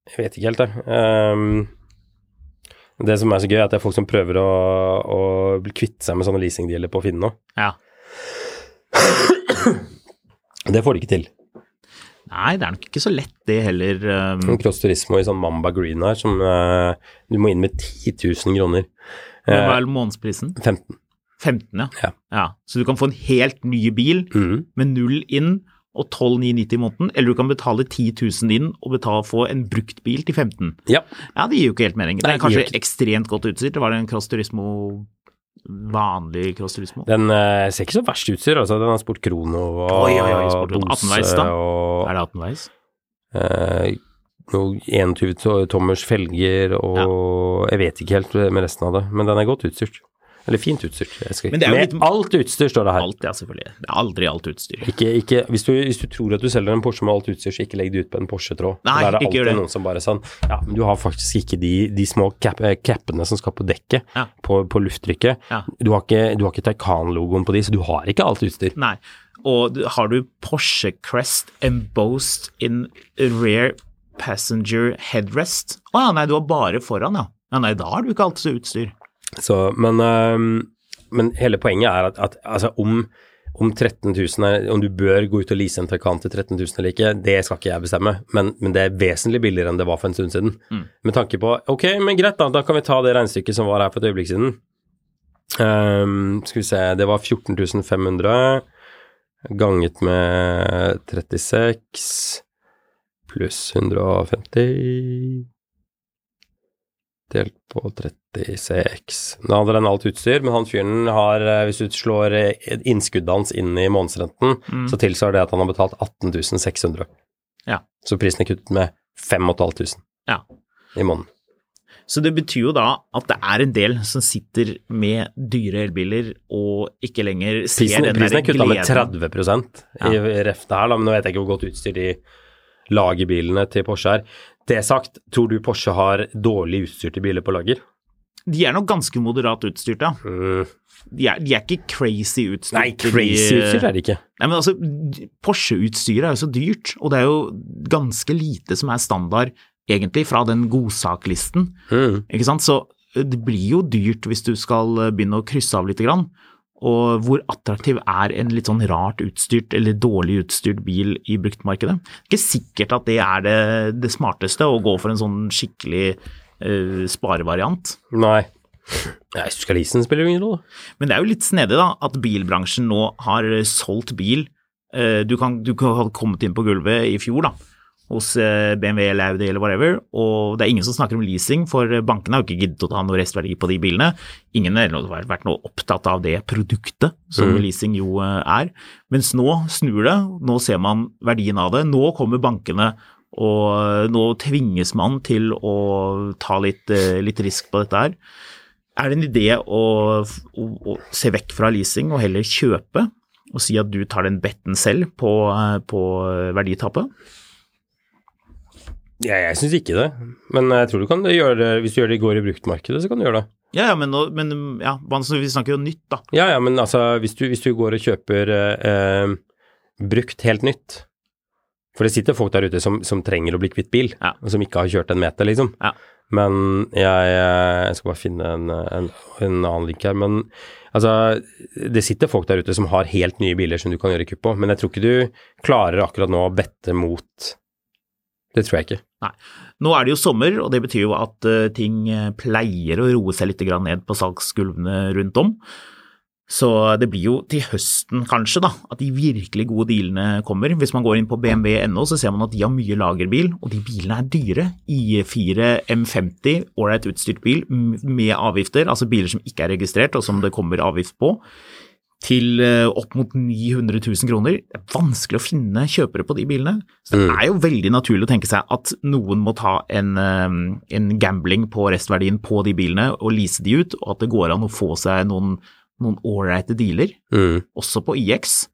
[SPEAKER 2] Jeg vet ikke helt, jeg. Um, det som er så gøy, er at det er folk som prøver å, å bli kvitt seg med sånne leasingdealer på Finn nå.
[SPEAKER 1] Ja.
[SPEAKER 2] Det får de ikke til.
[SPEAKER 1] Nei, det er nok ikke så lett det heller. um,
[SPEAKER 2] Cross Turismo i sånn Mamba Green her, som uh, du må inn med 10 000 kroner.
[SPEAKER 1] Hva
[SPEAKER 2] Eh,
[SPEAKER 1] er månedsprisen?
[SPEAKER 2] 15.
[SPEAKER 1] 15,
[SPEAKER 2] Ja.
[SPEAKER 1] ja. Så du kan få en helt ny bil
[SPEAKER 2] mm.
[SPEAKER 1] med null inn og 12,990 i måneden, eller du kan betale 10 000 inn og betale få en brukt bil til 15
[SPEAKER 2] Ja.
[SPEAKER 1] Ja, det gir jo ikke helt mening. Det er kanskje ekstremt godt utstyrt. Det var en Cross Turismo vanlig Cross Turismo.
[SPEAKER 2] Den eh, ser ikke så verst utstyr, altså. Den har Sport Krono og
[SPEAKER 1] Oi, oi, oi, Sport Krono. 18 veis, da?
[SPEAKER 2] og
[SPEAKER 1] Er det 18 veis?
[SPEAKER 2] eh, noe 21 tommers felger og Jeg vet ikke helt med resten av det, men den er godt utstyrt. Eller fint
[SPEAKER 1] utstyr.
[SPEAKER 2] Med
[SPEAKER 1] litt-
[SPEAKER 2] alt utstyr, står det her.
[SPEAKER 1] Alt, ja, selvfølgelig. Det er aldri alt utstyr.
[SPEAKER 2] Ikke, ikke, hvis, du, hvis du tror at du selger en Porsche med alt utstyr, så ikke legg det ut på en Porsche-tråd.
[SPEAKER 1] Nei,
[SPEAKER 2] For er det alltid
[SPEAKER 1] det.
[SPEAKER 2] noen som bare sånn Ja, men du har faktisk ikke de, de små cap, eh, cappene som skal på dekket,
[SPEAKER 1] Ja.
[SPEAKER 2] på, på lufttrykket.
[SPEAKER 1] Ja.
[SPEAKER 2] Du har ikke, du har ikke Taycan-logoen på de, så du har ikke alt utstyr.
[SPEAKER 1] Nei. Og har du Porsche Crest embossed in rear passenger headrest? Å ja, nei, du har bare foran, ja. Ja, Nei, da har du ikke alt utstyr.
[SPEAKER 2] Så, men, øhm, men hele poenget er at, at altså, om, om 13 000 er, om du bør gå ut og lease en Taycan til 13 000 eller ikke, det skal ikke jeg bestemme, men, men det er vesentlig billigere enn det var for en stund siden.
[SPEAKER 1] Mm.
[SPEAKER 2] Med tanke på Ok, men greit, da, da kan vi ta det regnestykket som var her for et øyeblikk siden. Um, skal vi se, det var 14 500 ganget med 36 pluss 150 delt på 36 Nå hadde den alt utstyr, men han fyren har, eh, hvis du slår eh, innskuddet hans inn i månedsrenten,
[SPEAKER 1] Mm.
[SPEAKER 2] så tilsvarer det at han har betalt 18 600.
[SPEAKER 1] Ja.
[SPEAKER 2] Så prisen er kuttet med 5500
[SPEAKER 1] Ja.
[SPEAKER 2] i måneden.
[SPEAKER 1] Så det betyr jo da at det er en del som sitter med dyre elbiler og ikke lenger ser
[SPEAKER 2] Prisen,
[SPEAKER 1] den
[SPEAKER 2] prisen
[SPEAKER 1] der
[SPEAKER 2] er kutta med 30% i reftet her, da, men nå vet jeg ikke hvor godt utstyr de lager bilene til Porsche er. Det sagt, tror du Porsche har dårlig utstyrte biler på lager?
[SPEAKER 1] De er nok ganske moderat utstyrt, ja.
[SPEAKER 2] Mm.
[SPEAKER 1] De er, de er ikke crazy utstyrt.
[SPEAKER 2] Nei, crazy
[SPEAKER 1] de-
[SPEAKER 2] utstyr er de ikke.
[SPEAKER 1] Nei, men altså, Porsche-utstyret er jo så dyrt, og det er jo ganske lite som er standard, egentlig, fra den godsaklisten.
[SPEAKER 2] Mm.
[SPEAKER 1] Ikke sant? Så eh, det blir jo dyrt hvis du skal eh, begynne å krysse av litt. Grann. Og hvor attraktiv er en litt sånn rart utstyrt eller dårlig utstyrt bil i bruktmarkedet? Det er Ikke sikkert at det er det, det smarteste å gå for en sånn skikkelig uh, sparevariant.
[SPEAKER 2] Nei. Jeg syns du skal lease den, spiller det ingen rolle.
[SPEAKER 1] Men det er jo litt snedig da, at bilbransjen nå har solgt bil. Uh, Du kan, du kan ha kommet inn på gulvet i fjor da, hos eh, BMW eller Audi eller whatever, og det er ingen som snakker om leasing, for bankene har jo ikke giddet å ta noe restverdi på de bilene. Ingen har vært noe opptatt av det produktet som
[SPEAKER 2] Mm.
[SPEAKER 1] leasing jo eh, er. Mens nå snur det, nå ser man verdien av det. Nå kommer bankene og eh, nå tvinges man til å ta litt, litt risk på dette her. Er det en idé å, å, å se vekk fra leasing og heller kjøpe, og si at du tar den betten selv på, på verditapet?
[SPEAKER 2] Ja, jeg syns ikke det, men jeg tror du kan gjøre det hvis du gjør det i går i bruktmarkedet, så kan du gjøre det.
[SPEAKER 1] Ja, ja, men, men ja, vi snakker jo nytt, da.
[SPEAKER 2] Ja, ja, men altså, hvis du, hvis du går og kjøper eh, eh, brukt helt nytt For det sitter folk der ute som, som trenger å bli kvitt bil,
[SPEAKER 1] Ja.
[SPEAKER 2] og som ikke har kjørt en meter, liksom.
[SPEAKER 1] Ja.
[SPEAKER 2] Men jeg, jeg skal bare finne en, en, en annen link her. Men altså, det sitter folk der ute som har helt nye biler som du kan gjøre kupp på, men jeg tror ikke du klarer akkurat nå å bette mot Det tror jeg ikke.
[SPEAKER 1] Nei. Nå er det jo sommer, og det betyr jo at eh, ting eh, pleier å roe seg litt ned på salgsgulvene rundt om. Så det blir jo til høsten kanskje da, at de virkelig gode dealene kommer. Hvis man går inn på bmw.no, så ser man at de har mye lagerbil, og de bilene er dyre. I4 M50, ålreit utstyrt bil med avgifter, altså biler som ikke er registrert og som det kommer avgift på, til eh, opp mot 900 000 kroner. Det er vanskelig å finne kjøpere på de bilene. Så det
[SPEAKER 2] Mm.
[SPEAKER 1] er jo veldig naturlig å tenke seg at noen må ta en, eh, en gambling på restverdien på de bilene og lease de ut, og at det går an å få seg noen noen ålreite dealer,
[SPEAKER 2] Mm.
[SPEAKER 1] også på IX.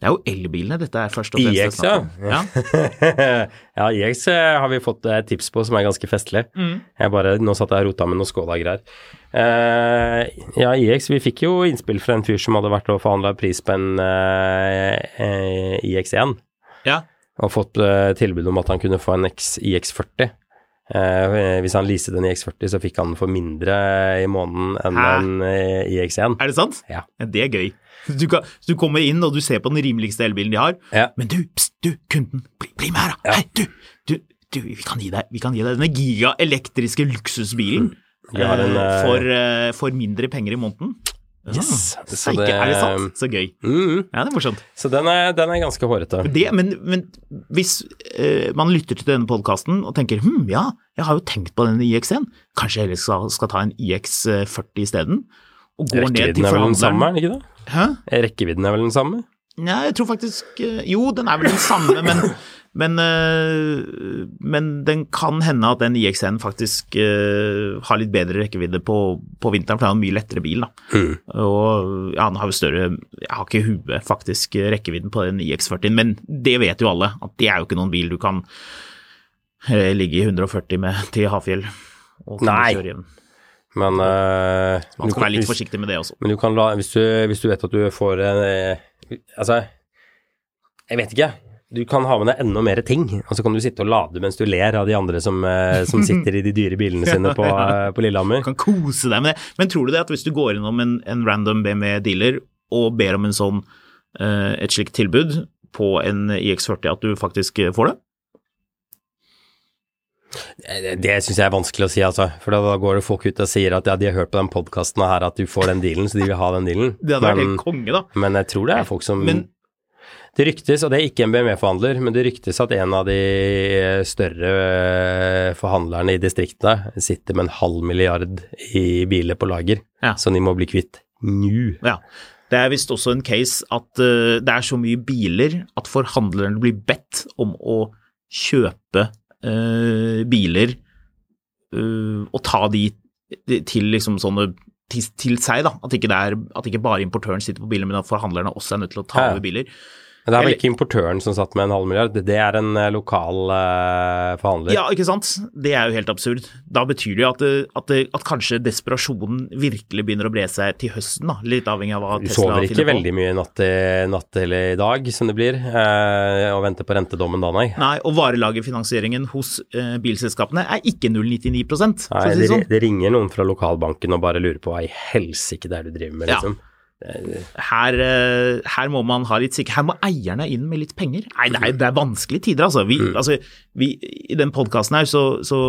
[SPEAKER 1] Det er jo elbilene dette er først og fremst
[SPEAKER 2] IX,
[SPEAKER 1] snakk om.
[SPEAKER 2] ja. ja, IX eh, har vi fått et tips på som er ganske festlig.
[SPEAKER 1] Mm.
[SPEAKER 2] Jeg bare, Nå satt jeg og rota med noen Skoda-greier. Uh, ja, IX, vi fikk jo innspill fra en fyr som hadde vært og forhandla pris på en uh, eh, IX1,
[SPEAKER 1] Ja.
[SPEAKER 2] og fått eh, tilbud om at han kunne få en X, IX40. Eh, hvis han leaset en IX40, så fikk han for mindre i måneden enn
[SPEAKER 1] Hæ?
[SPEAKER 2] en eh, IX1.
[SPEAKER 1] Er det sant?
[SPEAKER 2] Ja.
[SPEAKER 1] Det er gøy. Du, kan, du kommer inn og du ser på den rimeligste elbilen de har,
[SPEAKER 2] Ja.
[SPEAKER 1] men du, pst, du, kunden, bli, bli med her da.
[SPEAKER 2] Ja.
[SPEAKER 1] Hei, du, du, du, vi kan deg, vi kan gi deg denne giga-elektriske luksusbilen
[SPEAKER 2] Vi har en,
[SPEAKER 1] eh,
[SPEAKER 2] eh,
[SPEAKER 1] for, uh, for mindre penger i måneden.
[SPEAKER 2] Yes.
[SPEAKER 1] Ja,
[SPEAKER 2] Så det-
[SPEAKER 1] er det sant? Så gøy.
[SPEAKER 2] Mm,
[SPEAKER 1] Ja, det er morsomt.
[SPEAKER 2] så den er, den er ganske hårete.
[SPEAKER 1] Det, men, men hvis uh, man lytter til denne podkasten og tenker hm, ja, jeg har jo tenkt på denne IX1, kanskje jeg heller skal, skal ta en IX40 isteden? Og går ned til
[SPEAKER 2] Rekkevidden er vel den samme, er den ikke det?
[SPEAKER 1] Hæ?
[SPEAKER 2] Rekkevidden er vel den samme?
[SPEAKER 1] Nei, jeg tror faktisk eh, Jo, den er vel den samme, men, men, eh, men den kan hende at den IX1 faktisk eh, har litt bedre rekkevidde på, på vinteren, for det er en mye lettere bil. da.
[SPEAKER 2] Mm.
[SPEAKER 1] Og ja, den har jo større Jeg har ikke huet faktisk rekkevidden på den IX40, men det vet jo alle, at det er jo ikke noen bil du kan ligge i 140 med til Hafjell og
[SPEAKER 2] Nei. Men uh,
[SPEAKER 1] Man skal være litt forsiktig med det også.
[SPEAKER 2] Men du kan la Hvis du, hvis du vet at du får en eh, Altså, jeg vet ikke. Du kan ha med deg enda mer ting, og så kan du sitte og lade mens du ler av de andre som, eh, som sitter i de dyre bilene sine på, på Lillehammer.
[SPEAKER 1] Du kan kose deg med det. Men tror du det at hvis du går innom en, en random BMW-dealer og ber om en sånn, et slikt tilbud på en IX40, at du faktisk får det?
[SPEAKER 2] Eh, Det syns jeg er vanskelig å si, altså. For da går det folk ut og sier at ja, de har hørt på den podkasten her at du får den dealen, så de vil ha den dealen.
[SPEAKER 1] Det hadde vært helt konge, da.
[SPEAKER 2] men jeg tror det er folk som
[SPEAKER 1] Men-
[SPEAKER 2] Det ryktes, og det er ikke en BMW-forhandler, men det ryktes at en av de større eh, forhandlerne i distriktene sitter med en halv milliard i biler på lager,
[SPEAKER 1] Ja.
[SPEAKER 2] som de må bli kvitt nå.
[SPEAKER 1] Ja. Det er visst også en case at uh, det er så mye biler at forhandlerne blir bedt om å kjøpe eh, biler uh, og ta de til liksom sånne til, til seg, da. At ikke, det er, at ikke bare importøren sitter på biler, men at forhandlerne også er nødt til å ta over biler.
[SPEAKER 2] Men det er vel ikke importøren som satt med en halv milliard, det er en eh, lokal uh, forhandler.
[SPEAKER 1] Ja, ikke sant. Det er jo helt absurd. Da betyr det jo at, at, at kanskje desperasjonen virkelig begynner å bre seg til høsten, da. Litt avhengig av hva Tesla Du
[SPEAKER 2] sover ikke veldig mye natt natt eller i dag, som det blir, uh, og venter på rentedommen da, nei.
[SPEAKER 1] Nei, og varelagerfinansieringen hos uh, bilselskapene er ikke 0,99 for
[SPEAKER 2] Nei,
[SPEAKER 1] si
[SPEAKER 2] det,
[SPEAKER 1] sånn.
[SPEAKER 2] det ringer noen fra lokalbanken og bare lurer på hva i helsike det er du driver med,
[SPEAKER 1] Ja. Her, eh, her må man ha litt sikker Her må eierne inn med litt penger. Nei, det er, det er vanskelige tider, altså. Vi,
[SPEAKER 2] Mm.
[SPEAKER 1] altså vi, I den podkasten her så, så,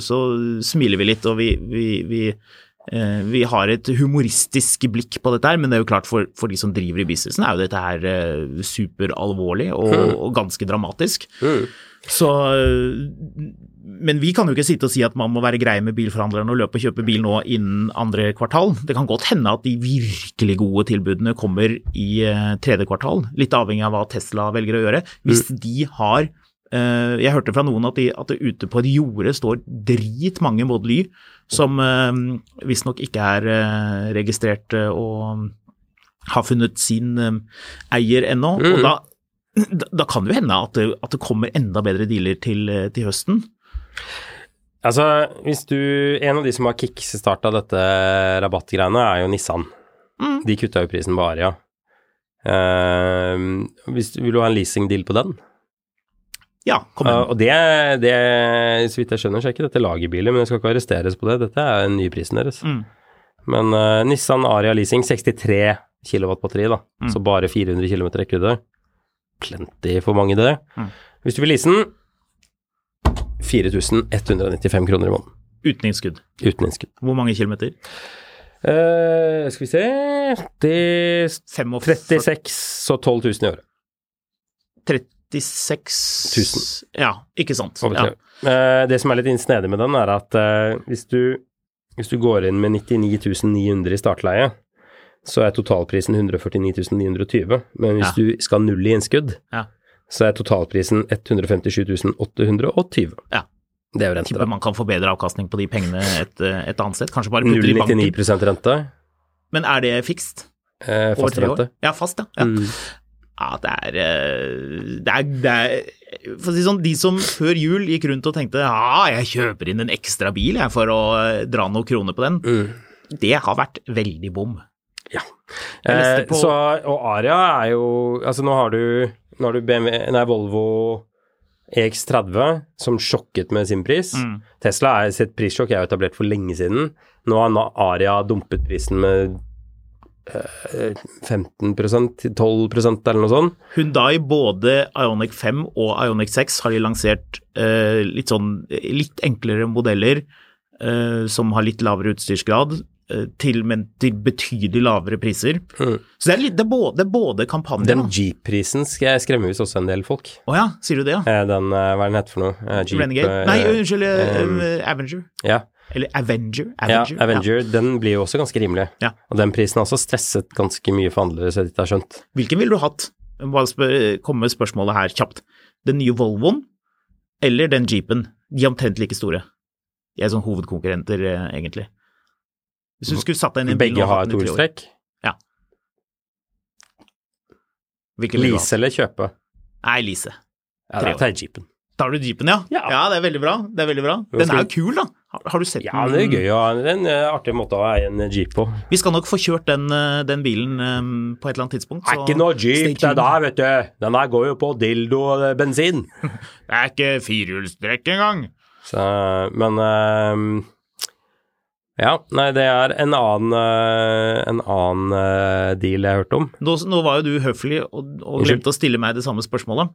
[SPEAKER 1] så smiler vi litt, og vi, vi, vi eh, vi har et humoristisk blikk på dette her, men det er jo klart for, for de som driver i businessen, er jo dette her eh, superalvorlig og, og ganske dramatisk.
[SPEAKER 2] Mm.
[SPEAKER 1] Så Men vi kan jo ikke sitte og si at man må være grei med bilforhandlerne og løpe og kjøpe bil nå innen andre kvartal. Det kan godt hende at de virkelig gode tilbudene kommer i eh, tredje kvartal, litt avhengig av hva Tesla velger å gjøre. Hvis de har eh, Jeg hørte fra noen at, de, at det ute på et jorde står dritmange Model Y som uh, visstnok ikke er eh, registrert eh, og har funnet sin eh, eier ennå. Og
[SPEAKER 2] Mm.
[SPEAKER 1] da da, da kan det jo hende at det, at det kommer enda bedre dealer til, eh, til høsten.
[SPEAKER 2] Altså, hvis du En av de som har kickstarta dette rabattgreiene, er jo Nissan.
[SPEAKER 1] Mm.
[SPEAKER 2] De kutta jo prisen på Aria. Uh, hvis, vil du ha en leasingdeal på den?
[SPEAKER 1] Ja, kom
[SPEAKER 2] Uh,
[SPEAKER 1] igjen.
[SPEAKER 2] og det, det, så vidt jeg skjønner, så er ikke dette lagerbiler, men jeg skal ikke arresteres på det. Dette er nyprisen deres.
[SPEAKER 1] Mm.
[SPEAKER 2] Men uh, Nissan Aria Leasing, 63 kW batteri, da.
[SPEAKER 1] Mm.
[SPEAKER 2] Så bare 400 km rekkevidde. Plenty for mange, det.
[SPEAKER 1] Mm.
[SPEAKER 2] Hvis du vil lease den, 4195 kroner i måneden.
[SPEAKER 1] Uten innskudd.
[SPEAKER 2] Uten innskudd.
[SPEAKER 1] Hvor mange kilometer?
[SPEAKER 2] Uh, skal vi se
[SPEAKER 1] De
[SPEAKER 2] 36 så 12 000 i året.
[SPEAKER 1] 36
[SPEAKER 2] 000.
[SPEAKER 1] Ja, ikke sant. Ja.
[SPEAKER 2] Uh. Det som er litt snedig med den, er at uh, hvis, du, hvis du går inn med 99 900 i startleie, så er totalprisen 149 920. Men hvis
[SPEAKER 1] Ja.
[SPEAKER 2] du skal ha null i innskudd,
[SPEAKER 1] Ja.
[SPEAKER 2] Så er totalprisen 157 820.
[SPEAKER 1] Ja.
[SPEAKER 2] Det er jo rente,
[SPEAKER 1] Tipper
[SPEAKER 2] da.
[SPEAKER 1] man kan få bedre avkastning på de pengene et, et annet sted. Kanskje bare putte i banken.
[SPEAKER 2] 0,99 rente.
[SPEAKER 1] Men er det fikst?
[SPEAKER 2] Eh, fast rente.
[SPEAKER 1] Ja, fast, ja. ja.
[SPEAKER 2] Mm.
[SPEAKER 1] Ja, det er, eh, det er, det er For å si sånn, de som før jul gikk rundt og tenkte ja, jeg kjøper inn en ekstra bil jeg, for å eh, dra noen kroner på den, det har vært veldig bom.
[SPEAKER 2] Ja. Eh, så, og Aria er jo Altså, nå har du, nå har du BMW, nei, Volvo EX30 som sjokket med sin pris.
[SPEAKER 1] Mm.
[SPEAKER 2] Tesla er sitt prissjokk er jo etablert for lenge siden. Nå har Aria dumpet prisen med eh, 15% 12% eller noe sånt.
[SPEAKER 1] Hyundai, både Ioniq 5 og Ioniq 6, har de lansert eh, litt sånn litt enklere modeller eh, som har litt lavere utstyrsgrad, eh, til, men til betydelig lavere priser.
[SPEAKER 2] Mm.
[SPEAKER 1] Så det er, litt, det er både, både kampanjer
[SPEAKER 2] Den. Jeep-prisen skremmer visst også en del folk.
[SPEAKER 1] Å ja, sier du det, ja?
[SPEAKER 2] Eh, Den, eh, hva er den heter for noe? Eh, Jeep,
[SPEAKER 1] Renegade?
[SPEAKER 2] eh,
[SPEAKER 1] Nei, unnskyld, eh,
[SPEAKER 2] um,
[SPEAKER 1] eh, Avenger.
[SPEAKER 2] Ja,
[SPEAKER 1] Eller Avenger.
[SPEAKER 2] ja,
[SPEAKER 1] Avenger.
[SPEAKER 2] ja. Den blir jo også ganske rimelig.
[SPEAKER 1] Ja.
[SPEAKER 2] Og den prisen har også stresset ganske mye for handlere, så vidt jeg har skjønt.
[SPEAKER 1] Hvilken ville du hatt? Bare spør, komme med spørsmålet her kjapt. Den nye Volvoen eller den Jeepen? De er omtrent like store. De er sånn hovedkonkurrenter, eh, egentlig. Hvis du skulle satt deg inn i en bil
[SPEAKER 2] Begge har
[SPEAKER 1] tre år,
[SPEAKER 2] tohjulstrekk.
[SPEAKER 1] hvilken?
[SPEAKER 2] Lease eller kjøpe?
[SPEAKER 1] Nei, lease.
[SPEAKER 2] Ja, da tar jeg Jeepen.
[SPEAKER 1] Tar du Jeepen, ja?
[SPEAKER 2] Ja.
[SPEAKER 1] det er veldig bra. Det er veldig bra. Den er jo kul, da. Har, har du sett den?
[SPEAKER 2] Ja, det er gøy. og Det er en eh, artig måte å eie en Jeep på.
[SPEAKER 1] Vi skal nok få kjørt den, eh, den bilen um, på et eller annet tidspunkt.
[SPEAKER 2] Det er ikke noe Jeep det der, vet du. Den der går jo på dildo og eh, bensin.
[SPEAKER 1] Det er ikke firehjulstrekk engang.
[SPEAKER 2] Så, men eh, Ja, nei, det er en annen, eh, en annen eh, deal jeg hørte om.
[SPEAKER 1] Nå, nå var jo du høflig og, og glemte å stille meg det samme spørsmålet.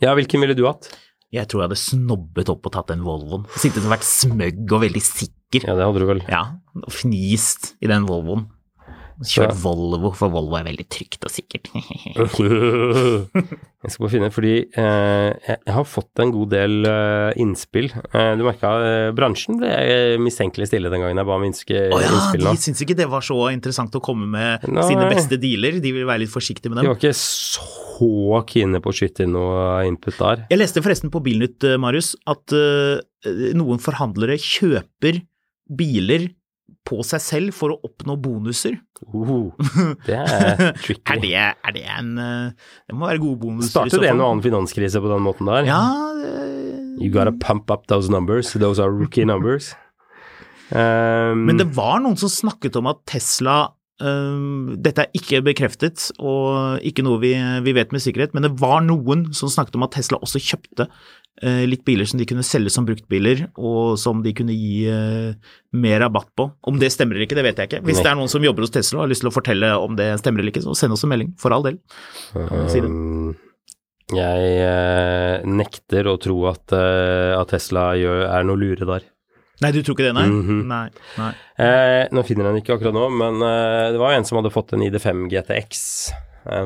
[SPEAKER 2] Ja, hvilken ville du hatt?
[SPEAKER 1] Jeg tror jeg hadde snobbet opp og tatt den Volvoen. Sittet og vært smøgg og veldig sikker.
[SPEAKER 2] Ja, det hadde du vel.
[SPEAKER 1] Ja, og fnist i den Volvoen. Kjørt Volvo, for Volvo er veldig trygt og sikkert.
[SPEAKER 2] Jeg skal bare finne, fordi eh, jeg har fått en god del eh, innspill. Eh, du merka eh, bransjen ble mistenkelig stille den gangen jeg ba om innske,
[SPEAKER 1] oh, ja,
[SPEAKER 2] innspill nå.
[SPEAKER 1] de syntes ikke det var så interessant å komme med
[SPEAKER 2] Nei.
[SPEAKER 1] sine beste dealer. De vil være litt forsiktige med
[SPEAKER 2] De
[SPEAKER 1] dem.
[SPEAKER 2] var ikke så kine på å skyte inn noe input der.
[SPEAKER 1] Jeg leste forresten på Bilnytt, eh, Marius, at eh, noen forhandlere kjøper biler på seg selv for å oppnå bonuser.
[SPEAKER 2] Uh, det er tricky.
[SPEAKER 1] Er det, er det en eh, Det må være gode bonuser.
[SPEAKER 2] Startet
[SPEAKER 1] det
[SPEAKER 2] en og annen finanskrise på den måten der?
[SPEAKER 1] Ja, det-
[SPEAKER 2] You gotta pump up those numbers. Those are rookie numbers. Um,
[SPEAKER 1] Men det var noen som snakket om at Tesla Um, Dette er ikke bekreftet og ikke noe vi, vi vet med sikkerhet, men det var noen som snakket om at Tesla også kjøpte litt biler som de kunne selge som bruktbiler, og som de kunne gi øh, mer rabatt på. Om det stemmer eller ikke, det vet jeg ikke. Hvis det er noen som jobber hos Tesla og har lyst til å fortelle om det stemmer eller ikke, så send oss en melding, for all del. si det.
[SPEAKER 2] um, jeg eh, nekter å tro at, eh, at Tesla gjør, er noe lure der.
[SPEAKER 1] Nei, du tror ikke det, nei?
[SPEAKER 2] Mhm.
[SPEAKER 1] Nei. nei.
[SPEAKER 2] Eh, nå finner jeg den ikke akkurat nå, men eh, det var en som hadde fått en ID5 GTX,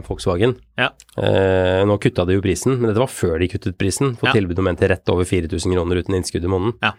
[SPEAKER 2] Volkswagen.
[SPEAKER 1] Ja.
[SPEAKER 2] Eh, nå kutta de jo prisen, men dette var før de kuttet prisen. Fått
[SPEAKER 1] Ja.
[SPEAKER 2] tilbud om en til rett over 4000 kroner uten innskudd i måneden.
[SPEAKER 1] Ja.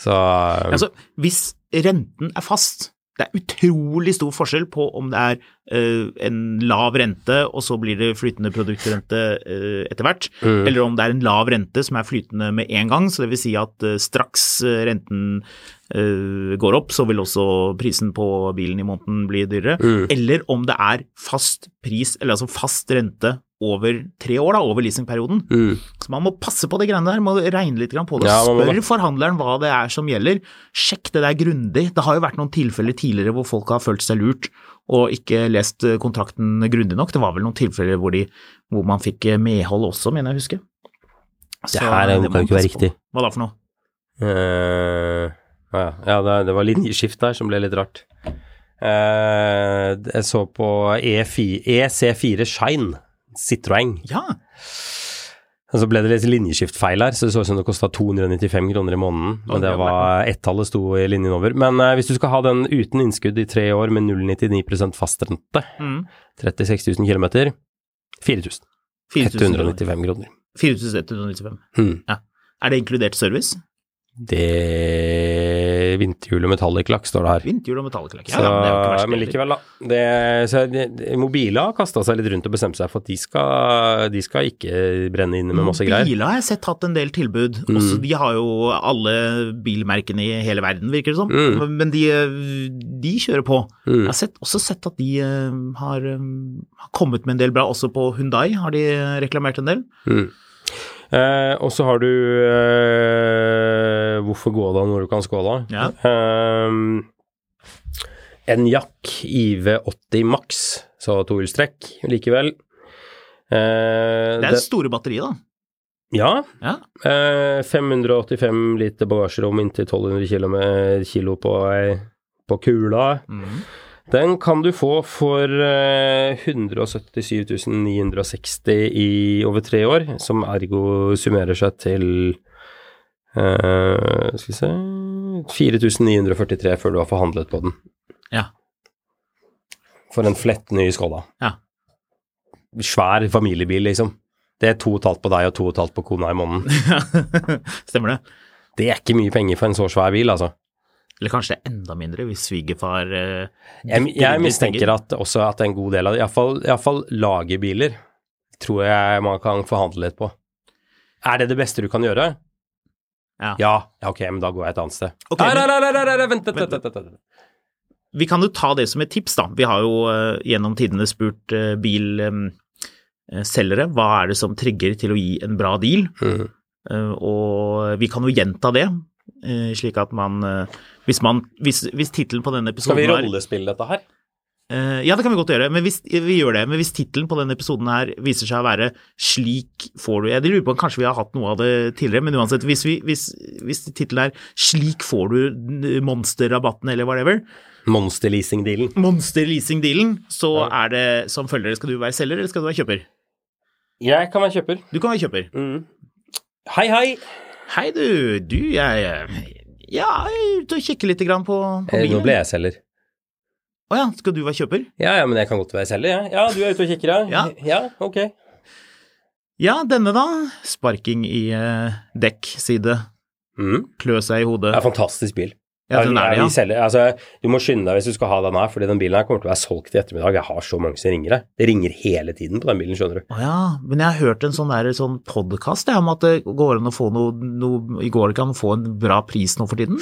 [SPEAKER 2] Så eh,
[SPEAKER 1] Altså, hvis renten er fast, det er utrolig stor forskjell på om det er uh, en lav rente, og så blir det flytende produktrente uh, etter hvert,
[SPEAKER 2] Mm.
[SPEAKER 1] eller om det er en lav rente som er flytende med en gang, så det vil si at uh, straks eh, renten eh, går opp, så vil også prisen på bilen i måneden bli dyrere,
[SPEAKER 2] Mm.
[SPEAKER 1] eller om det er fast pris, eller altså fast rente over tre år, da, over leasingperioden.
[SPEAKER 2] mm.
[SPEAKER 1] Så man må passe på det greiene der, må regne litt på det.
[SPEAKER 2] Ja,
[SPEAKER 1] Spør forhandleren hva det er som gjelder. Sjekk det der grundig. Det har jo vært noen tilfeller tidligere hvor folk har følt seg lurt og ikke lest eh, kontrakten grundig nok. Det var vel noen tilfeller hvor, de, hvor man fikk eh, medhold også, mener jeg å huske.
[SPEAKER 2] Det her er- kan jo ikke være
[SPEAKER 1] riktig. på. Hva da for noe?
[SPEAKER 2] Eh, ja, ja det, var linjeskift der som ble litt rart. Uh, jeg så på E4, EC4 Shine, Citroën.
[SPEAKER 1] Ja,
[SPEAKER 2] Og så ble det litt linjeskiftfeil her, så det så ut som det kosta 295 kroner i måneden. Men det var ett-tallet sto i linjen over. Men uh, hvis du skal ha den uten innskudd i tre år med 0,99 fastrente,
[SPEAKER 1] mm.
[SPEAKER 2] 36 000 km, 4000.
[SPEAKER 1] 195
[SPEAKER 2] kroner.
[SPEAKER 1] 4195.
[SPEAKER 2] Hmm.
[SPEAKER 1] Er det inkludert service?
[SPEAKER 2] Det Vinterhjul og metallic-lakk står det her.
[SPEAKER 1] Vinterhjul og metalliklakk,
[SPEAKER 2] Så,
[SPEAKER 1] Ja, ja, men det er jo ikke verst.
[SPEAKER 2] men likevel, da. Det, så det, Mobila har kasta seg litt rundt og bestemt seg for at de skal, de skal ikke brenne inne med masse greier.
[SPEAKER 1] Biler har jeg sett hatt en del tilbud. Også, de har jo alle bilmerkene i hele verden, virker det som.
[SPEAKER 2] Mm.
[SPEAKER 1] Men de, de kjører på.
[SPEAKER 2] Mm.
[SPEAKER 1] Jeg har sett, også sett at de eh, har, eh, har kommet med en del bra. Også på Hundai har de reklamert en del.
[SPEAKER 2] Mm. Eh, og så har du eh, Hvorfor gå da når du kan skåle?
[SPEAKER 1] Ja.
[SPEAKER 2] Um, en Jack IV80 Max, så tohjulstrekk likevel. Uh,
[SPEAKER 1] Det er store batteriet, da.
[SPEAKER 2] ja.
[SPEAKER 1] Ja.
[SPEAKER 2] Uh, 585 liter bagasjerom inntil 1200 kilo, kilo på, på kula. Den kan du få for eh, 177 960 i over tre år, som ergo summerer seg til eh, Skal vi se 4943 før du har forhandlet på den.
[SPEAKER 1] Ja.
[SPEAKER 2] For en flett ny Skoda.
[SPEAKER 1] Ja.
[SPEAKER 2] Svær familiebil, liksom. Det er to og et halvt på deg og to og et halvt på kona i måneden.
[SPEAKER 1] Stemmer det.
[SPEAKER 2] Det er ikke mye penger for en så svær bil, altså.
[SPEAKER 1] Eller kanskje det er enda mindre hvis svigerfar eh,
[SPEAKER 2] Jeg, jeg mistenker at også at en god del av det, iallfall lagerbiler, tror jeg man kan forhandle litt på. Er det det beste du kan gjøre?
[SPEAKER 1] Ja.
[SPEAKER 2] Ja, ja, ok, men da går jeg et annet sted.
[SPEAKER 1] Okay,
[SPEAKER 2] nei, nei, nei, nei, nei, nei, vent, vent, vent, vent, vent.
[SPEAKER 1] Vi kan jo ta det som et tips, da. Vi har jo uh, gjennom tidene spurt uh, bilselgere hva er det som trigger til å gi en bra deal,
[SPEAKER 2] Mm.
[SPEAKER 1] uh, og vi kan jo gjenta det, eh, slik at man eh, Hvis, man, hvis, hvis tittelen på denne episoden Skal
[SPEAKER 2] vi
[SPEAKER 1] er
[SPEAKER 2] rollespille dette her?
[SPEAKER 1] Eh, ja, det kan vi godt gjøre, men hvis, vi gjør det. Men hvis tittelen på denne episoden her viser seg å være 'Slik får du' Jeg lurer på om kanskje vi har hatt noe av det tidligere, men uansett, hvis, vi, hvis, hvis tittelen er 'Slik får du monsterrabatten' eller whatever,
[SPEAKER 2] Monsterleasing-dealen.
[SPEAKER 1] monster-leasing-dealen, så er det som følger Skal du være selger, eller skal du være kjøper?
[SPEAKER 2] Jeg kan være kjøper.
[SPEAKER 1] Du kan være kjøper.
[SPEAKER 2] Mm. Hei, hei.
[SPEAKER 1] Hei, du. Du, jeg eh, Ja, jeg er ute og kikker litt grann på, på
[SPEAKER 2] Eh,
[SPEAKER 1] bilen.
[SPEAKER 2] Nå ble jeg selger.
[SPEAKER 1] Å ja, skal du være kjøper?
[SPEAKER 2] Ja, ja, men jeg kan godt være selger, jeg. Ja. ja, du er ute og kikker, ja?
[SPEAKER 1] Ja.
[SPEAKER 2] ja ok.
[SPEAKER 1] Ja, denne da. Sparking i eh, dekkside.
[SPEAKER 2] Mm.
[SPEAKER 1] Klø seg i hodet.
[SPEAKER 2] Det er en fantastisk bil.
[SPEAKER 1] Ja, den er det, ja.
[SPEAKER 2] selger, altså, du må skynde deg hvis du skal ha den her, fordi den bilen her kommer til å være solgt i ettermiddag. Jeg har så mange som ringer det. Det ringer hele tiden på den bilen, skjønner du.
[SPEAKER 1] Å ja, men jeg har hørt en sånn, der, sånn podkast om at det går an å få noe, noe I går kan man få en bra pris nå for tiden?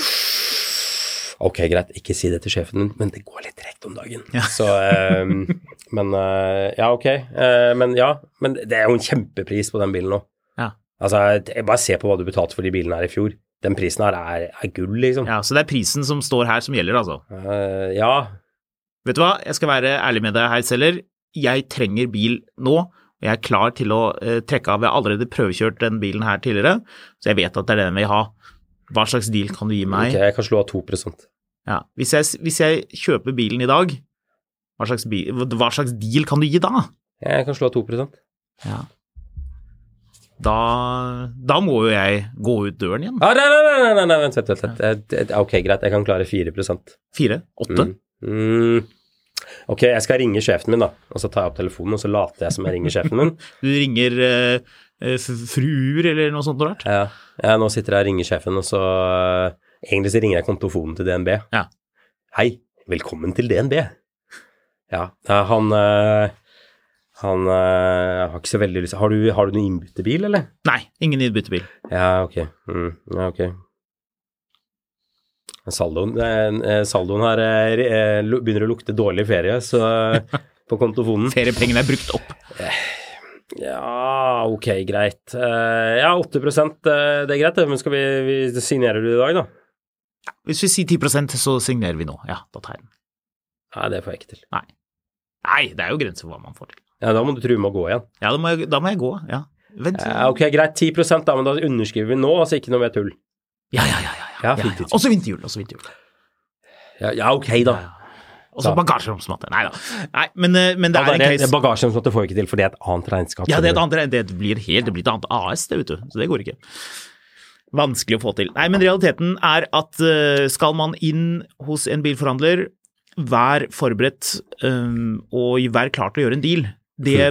[SPEAKER 2] Ok, greit, ikke si det til sjefen din, men det går litt tregt om dagen.
[SPEAKER 1] Ja.
[SPEAKER 2] Så, um, men uh, ja, ok. Uh, men ja, men det er jo en kjempepris på den bilen nå.
[SPEAKER 1] Ja.
[SPEAKER 2] Altså, bare se på hva du betalte for de bilene her i fjor. Den prisen her er, er gull, liksom.
[SPEAKER 1] Ja, Så det er prisen som står her som gjelder, altså.
[SPEAKER 2] Uh, ja.
[SPEAKER 1] Vet du hva, jeg skal være ærlig med deg, her, selger. Jeg trenger bil nå, og jeg er klar til å trekke av. Jeg har allerede prøvekjørt den bilen her tidligere, så jeg vet at det er den jeg vil ha. Hva slags deal kan du gi meg?
[SPEAKER 2] Ok, jeg kan slå av 2
[SPEAKER 1] Ja, hvis, jeg, hvis jeg kjøper bilen i dag, hva slags, bil, hva slags deal kan du gi da?
[SPEAKER 2] Jeg kan slå av 2
[SPEAKER 1] Ja. Da, da må jo jeg gå ut døren igjen.
[SPEAKER 2] ah, Nei, nei, nei, nei, vent, vent, vent. eh, Ok, greit, jeg kan klare 4
[SPEAKER 1] Fire? Åtte?
[SPEAKER 2] Mm. Mm. Ok, jeg skal ringe sjefen min, da. Og så tar jeg opp telefonen, og så later jeg som jeg ringer sjefen min.
[SPEAKER 1] Du ringer eh, eh, fruer eller noe sånt noe rart?
[SPEAKER 2] Ja, ja, nå sitter jeg og ringer sjefen, og så eh, Egentlig så ringer jeg kontofonen til DNB.
[SPEAKER 1] Ja.
[SPEAKER 2] Hei, velkommen til DNB. Ja, ja, han eh, Han eh, har ikke så veldig lyst Har du, har du noen innbyttebil, eller?
[SPEAKER 1] Nei, ingen innbyttebil.
[SPEAKER 2] Ja, ok. Mm, ja, ok. Saldoen, eh, saldoen her eh, eh, begynner å lukte dårlig ferie, så eh, på kontofonen
[SPEAKER 1] Feriepengene er brukt opp.
[SPEAKER 2] Ja, ok, greit. Eh, ja, 8 eh, det er greit, men skal vi, vi signerer du i dag, da?
[SPEAKER 1] Hvis vi sier 10% så signerer vi nå. Ja, da tar jeg den.
[SPEAKER 2] Nei, det får jeg ikke til.
[SPEAKER 1] Nei. Nei, det er jo grenser for hva man får til.
[SPEAKER 2] Ja, Da må du true med å gå igjen.
[SPEAKER 1] Ja, da må jeg, da må jeg gå. Ja. Vent.
[SPEAKER 2] Ja, ok, greit, 10 da, men da underskriver vi nå, altså ikke noe mer tull.
[SPEAKER 1] Ja, ja, ja. ja,
[SPEAKER 2] Ja,
[SPEAKER 1] ja,
[SPEAKER 2] ja,
[SPEAKER 1] ja.
[SPEAKER 2] fint.
[SPEAKER 1] Også vinterhjul. Også vinterhjul.
[SPEAKER 2] Ja, ja ok, da.
[SPEAKER 1] Og så bagasjeromsmatte. Nei da. Nei, men, eh, men det
[SPEAKER 2] Ja,
[SPEAKER 1] er en case
[SPEAKER 2] som får vi ikke til, for det er et annet regnskap.
[SPEAKER 1] Ja, det, er et annet, det blir helt, det blir et annet AS, det, vet du. Så det går ikke. Vanskelig å få til. Nei, men realiteten er at eh, skal man inn hos en bilforhandler, vær forberedt um, og vær klar til å gjøre en deal. Det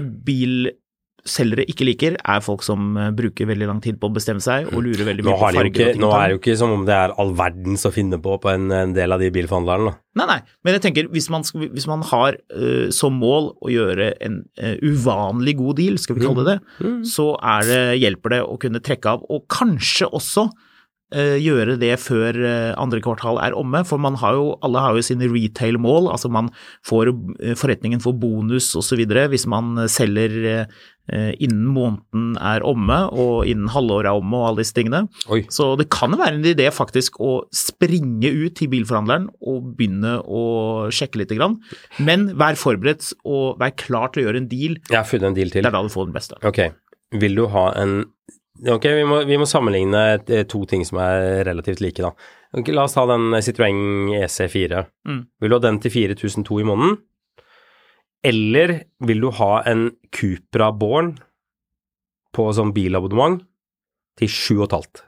[SPEAKER 1] selgere ikke liker, er folk som eh, bruker veldig lang tid på å bestemme seg og lurer veldig mye på farger
[SPEAKER 2] ikke,
[SPEAKER 1] og ting.
[SPEAKER 2] nå er det jo ikke som om det er all verdens å finne på på en, en del av de bilforhandlerne.
[SPEAKER 1] Nei, nei, men jeg tenker hvis man, skal, hvis man har uh, som mål å gjøre en uh, uvanlig god deal, skal vi kalle det det, så er det, hjelper det å kunne trekke av, og kanskje også uh, gjøre det før andre kvartal er omme, for man har jo, alle har jo sine retail-mål, altså man får, forretningen får bonus og så videre hvis man selger innen måneden er omme, og innen halvåret er omme og alle disse tingene.
[SPEAKER 2] Oi.
[SPEAKER 1] Så det kan være en idé faktisk å springe ut til bilforhandleren og begynne å sjekke litt, grann. men vær forberedt og vær klar til å gjøre en deal.
[SPEAKER 2] Jeg har funnet en deal til.
[SPEAKER 1] Det er da du får den beste.
[SPEAKER 2] Ok, vil du ha en Ok, vi må, vi må sammenligne eh, to ting som er relativt like, da. Okay, la oss ta den Citroën EC4.
[SPEAKER 1] Mm.
[SPEAKER 2] Vil du ha den til 4002 i måneden? Eller vil du ha en Cupra Born på sånn bilabonnement til 7,5?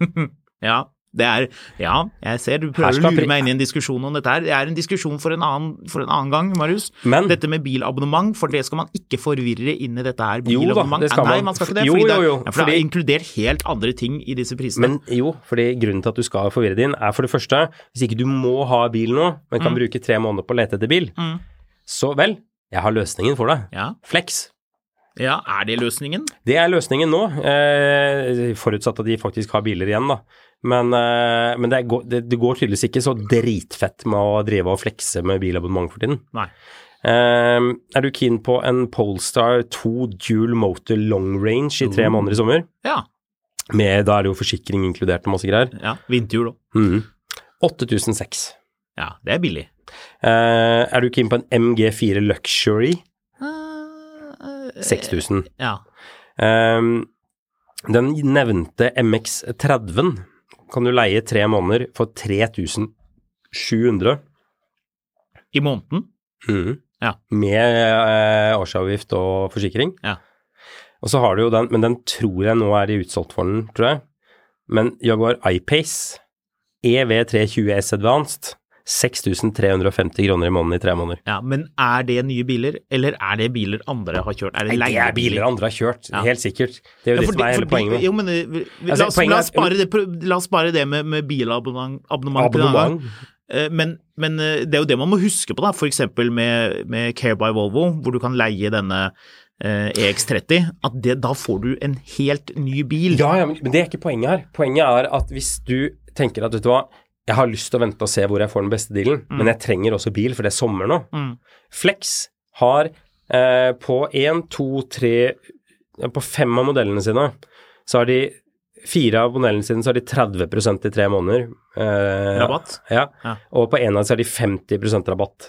[SPEAKER 1] Ja, det er Ja, jeg ser du prøver å lure meg inn i en diskusjon om dette her. Det er en diskusjon for en annen, for en annen gang, Marius.
[SPEAKER 2] Men
[SPEAKER 1] Dette med bilabonnement, for det skal man ikke forvirre inn i dette her.
[SPEAKER 2] Jo da,
[SPEAKER 1] Bilabonnement.
[SPEAKER 2] det skal
[SPEAKER 1] Nei,
[SPEAKER 2] man.
[SPEAKER 1] skal ikke det.
[SPEAKER 2] Jo,
[SPEAKER 1] fordi det,
[SPEAKER 2] jo, jo,
[SPEAKER 1] Ja, for det
[SPEAKER 2] fordi-
[SPEAKER 1] er inkludert helt andre ting i disse prisene.
[SPEAKER 2] Men jo, fordi grunnen til at du skal forvirre din, er for det første, hvis ikke du må ha bil nå, men kan bruke tre måneder på å lete etter bil,
[SPEAKER 1] Mm.
[SPEAKER 2] Så vel, jeg har løsningen for deg.
[SPEAKER 1] ja.
[SPEAKER 2] Flex.
[SPEAKER 1] ja, er det løsningen?
[SPEAKER 2] Det er løsningen nå, eh, forutsatt at de faktisk har biler igjen, da. Men, eh, men det, går, det, det går tydeligvis ikke så dritfett med å drive og flekse med bilabonnement for tiden.
[SPEAKER 1] Nei.
[SPEAKER 2] Eh, er du keen på en Polestar 2 dual motor long range i tre måneder i sommer?
[SPEAKER 1] Ja.
[SPEAKER 2] Med, da er det jo forsikring inkludert og masse greier.
[SPEAKER 1] ja. Vinterhjul òg.
[SPEAKER 2] Mm. 8006.
[SPEAKER 1] Ja, det er billig.
[SPEAKER 2] Eh, er du keen på en MG4 Luxury?
[SPEAKER 1] Eh,
[SPEAKER 2] 6000.
[SPEAKER 1] Ja.
[SPEAKER 2] Ehm, den nevnte MX30 kan du leie tre måneder for 3700
[SPEAKER 1] I måneden?
[SPEAKER 2] Mm.
[SPEAKER 1] Ja.
[SPEAKER 2] med eh, årsavgift og forsikring.
[SPEAKER 1] Ja.
[SPEAKER 2] Og så har du jo den, men den tror jeg nå er de utsolgt for den, tror jeg. Men Jaguar I-Pace EV320S Advanced 6350 kroner i måneden i tre måneder.
[SPEAKER 1] Ja, Men er det nye biler, eller er det biler andre har kjørt? Er det
[SPEAKER 2] Nei, det er biler andre har kjørt,
[SPEAKER 1] Ja.
[SPEAKER 2] helt sikkert. Det er jo
[SPEAKER 1] Ja,
[SPEAKER 2] det som er hele poenget.
[SPEAKER 1] Jo, men eh, vi- la,
[SPEAKER 2] Altså,
[SPEAKER 1] oss,
[SPEAKER 2] poenget
[SPEAKER 1] la, oss spare det, la oss spare det med, med bilabonnement abonnement. Eh, Men, men eh, det er jo det man må huske på, da. Eksempel med, med Care by Volvo, hvor du kan leie denne eh, EX30. At det, da får du en helt ny bil.
[SPEAKER 2] Ja, ja, men men det er ikke poenget her. Poenget er at hvis du tenker at vet du hva, jeg har lyst til å vente og se hvor jeg får den beste dealen, men jeg trenger også bil, for det er sommer nå.
[SPEAKER 1] Mm.
[SPEAKER 2] Flex har eh, på én, to, tre På fem av modellene sine så har de Fire av modellene sine så har de 30% i tre måneder. Eh,
[SPEAKER 1] Rabatt?
[SPEAKER 2] Ja.
[SPEAKER 1] Ja.
[SPEAKER 2] Og på en av dem så har de 50% rabatt.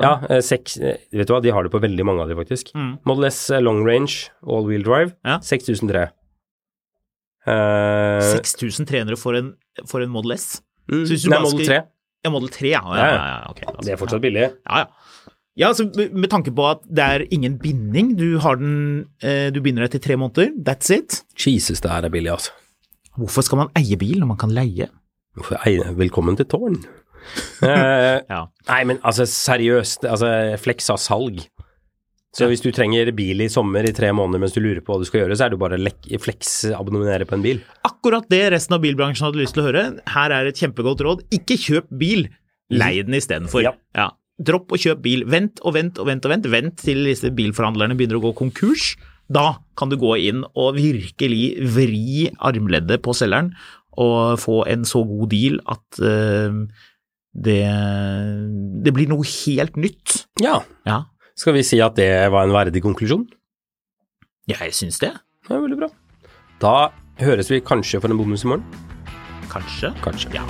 [SPEAKER 2] Ja, eh, seks eh, Vet du hva, de har det på veldig mange av de, faktisk.
[SPEAKER 1] Mm.
[SPEAKER 2] Model S eh, long range, all wheel drive,
[SPEAKER 1] Ja.
[SPEAKER 2] 6003. Eh,
[SPEAKER 1] 6300 for for en Model S?
[SPEAKER 2] Mm,
[SPEAKER 1] Synes du
[SPEAKER 2] Nei, Model 3.
[SPEAKER 1] Ja, Model 3, ja. Ja,
[SPEAKER 2] Ja,
[SPEAKER 1] ja,
[SPEAKER 2] ja,
[SPEAKER 1] altså.
[SPEAKER 2] Det er fortsatt billig.
[SPEAKER 1] Ja, ja. Ja, altså med tanke på at det er ingen binding, du har den eh, Du binder deg til tre måneder, that's it.
[SPEAKER 2] Jesus, det her er billig, altså.
[SPEAKER 1] Hvorfor skal man eie bil når man kan leie?
[SPEAKER 2] Velkommen til tårn. Eh,
[SPEAKER 1] Ja.
[SPEAKER 2] Nei, men altså seriøst, altså Flex har salg. Så hvis du trenger bil i sommer i tre måneder mens du lurer på hva du skal gjøre, så er det jo bare å fleksabonnere på en bil.
[SPEAKER 1] Akkurat det resten av bilbransjen hadde lyst til å høre. Her er et kjempegodt råd. Ikke kjøp bil, lei den istedenfor.
[SPEAKER 2] Ja.
[SPEAKER 1] Ja. Dropp å kjøpe bil. Vent og vent og vent og vent. Vent til disse bilforhandlerne begynner å gå konkurs. Da kan du gå inn og virkelig vri armleddet på selgeren og få en så god deal at uh, det, det blir noe helt nytt.
[SPEAKER 2] Ja.
[SPEAKER 1] Ja,
[SPEAKER 2] Skal vi si at det var en verdig konklusjon?
[SPEAKER 1] jeg syns det.
[SPEAKER 2] Ja, veldig bra. Da høres vi kanskje for en bonus i morgen.
[SPEAKER 1] Kanskje.
[SPEAKER 2] Kanskje.
[SPEAKER 1] Ja.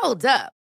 [SPEAKER 3] Hold up.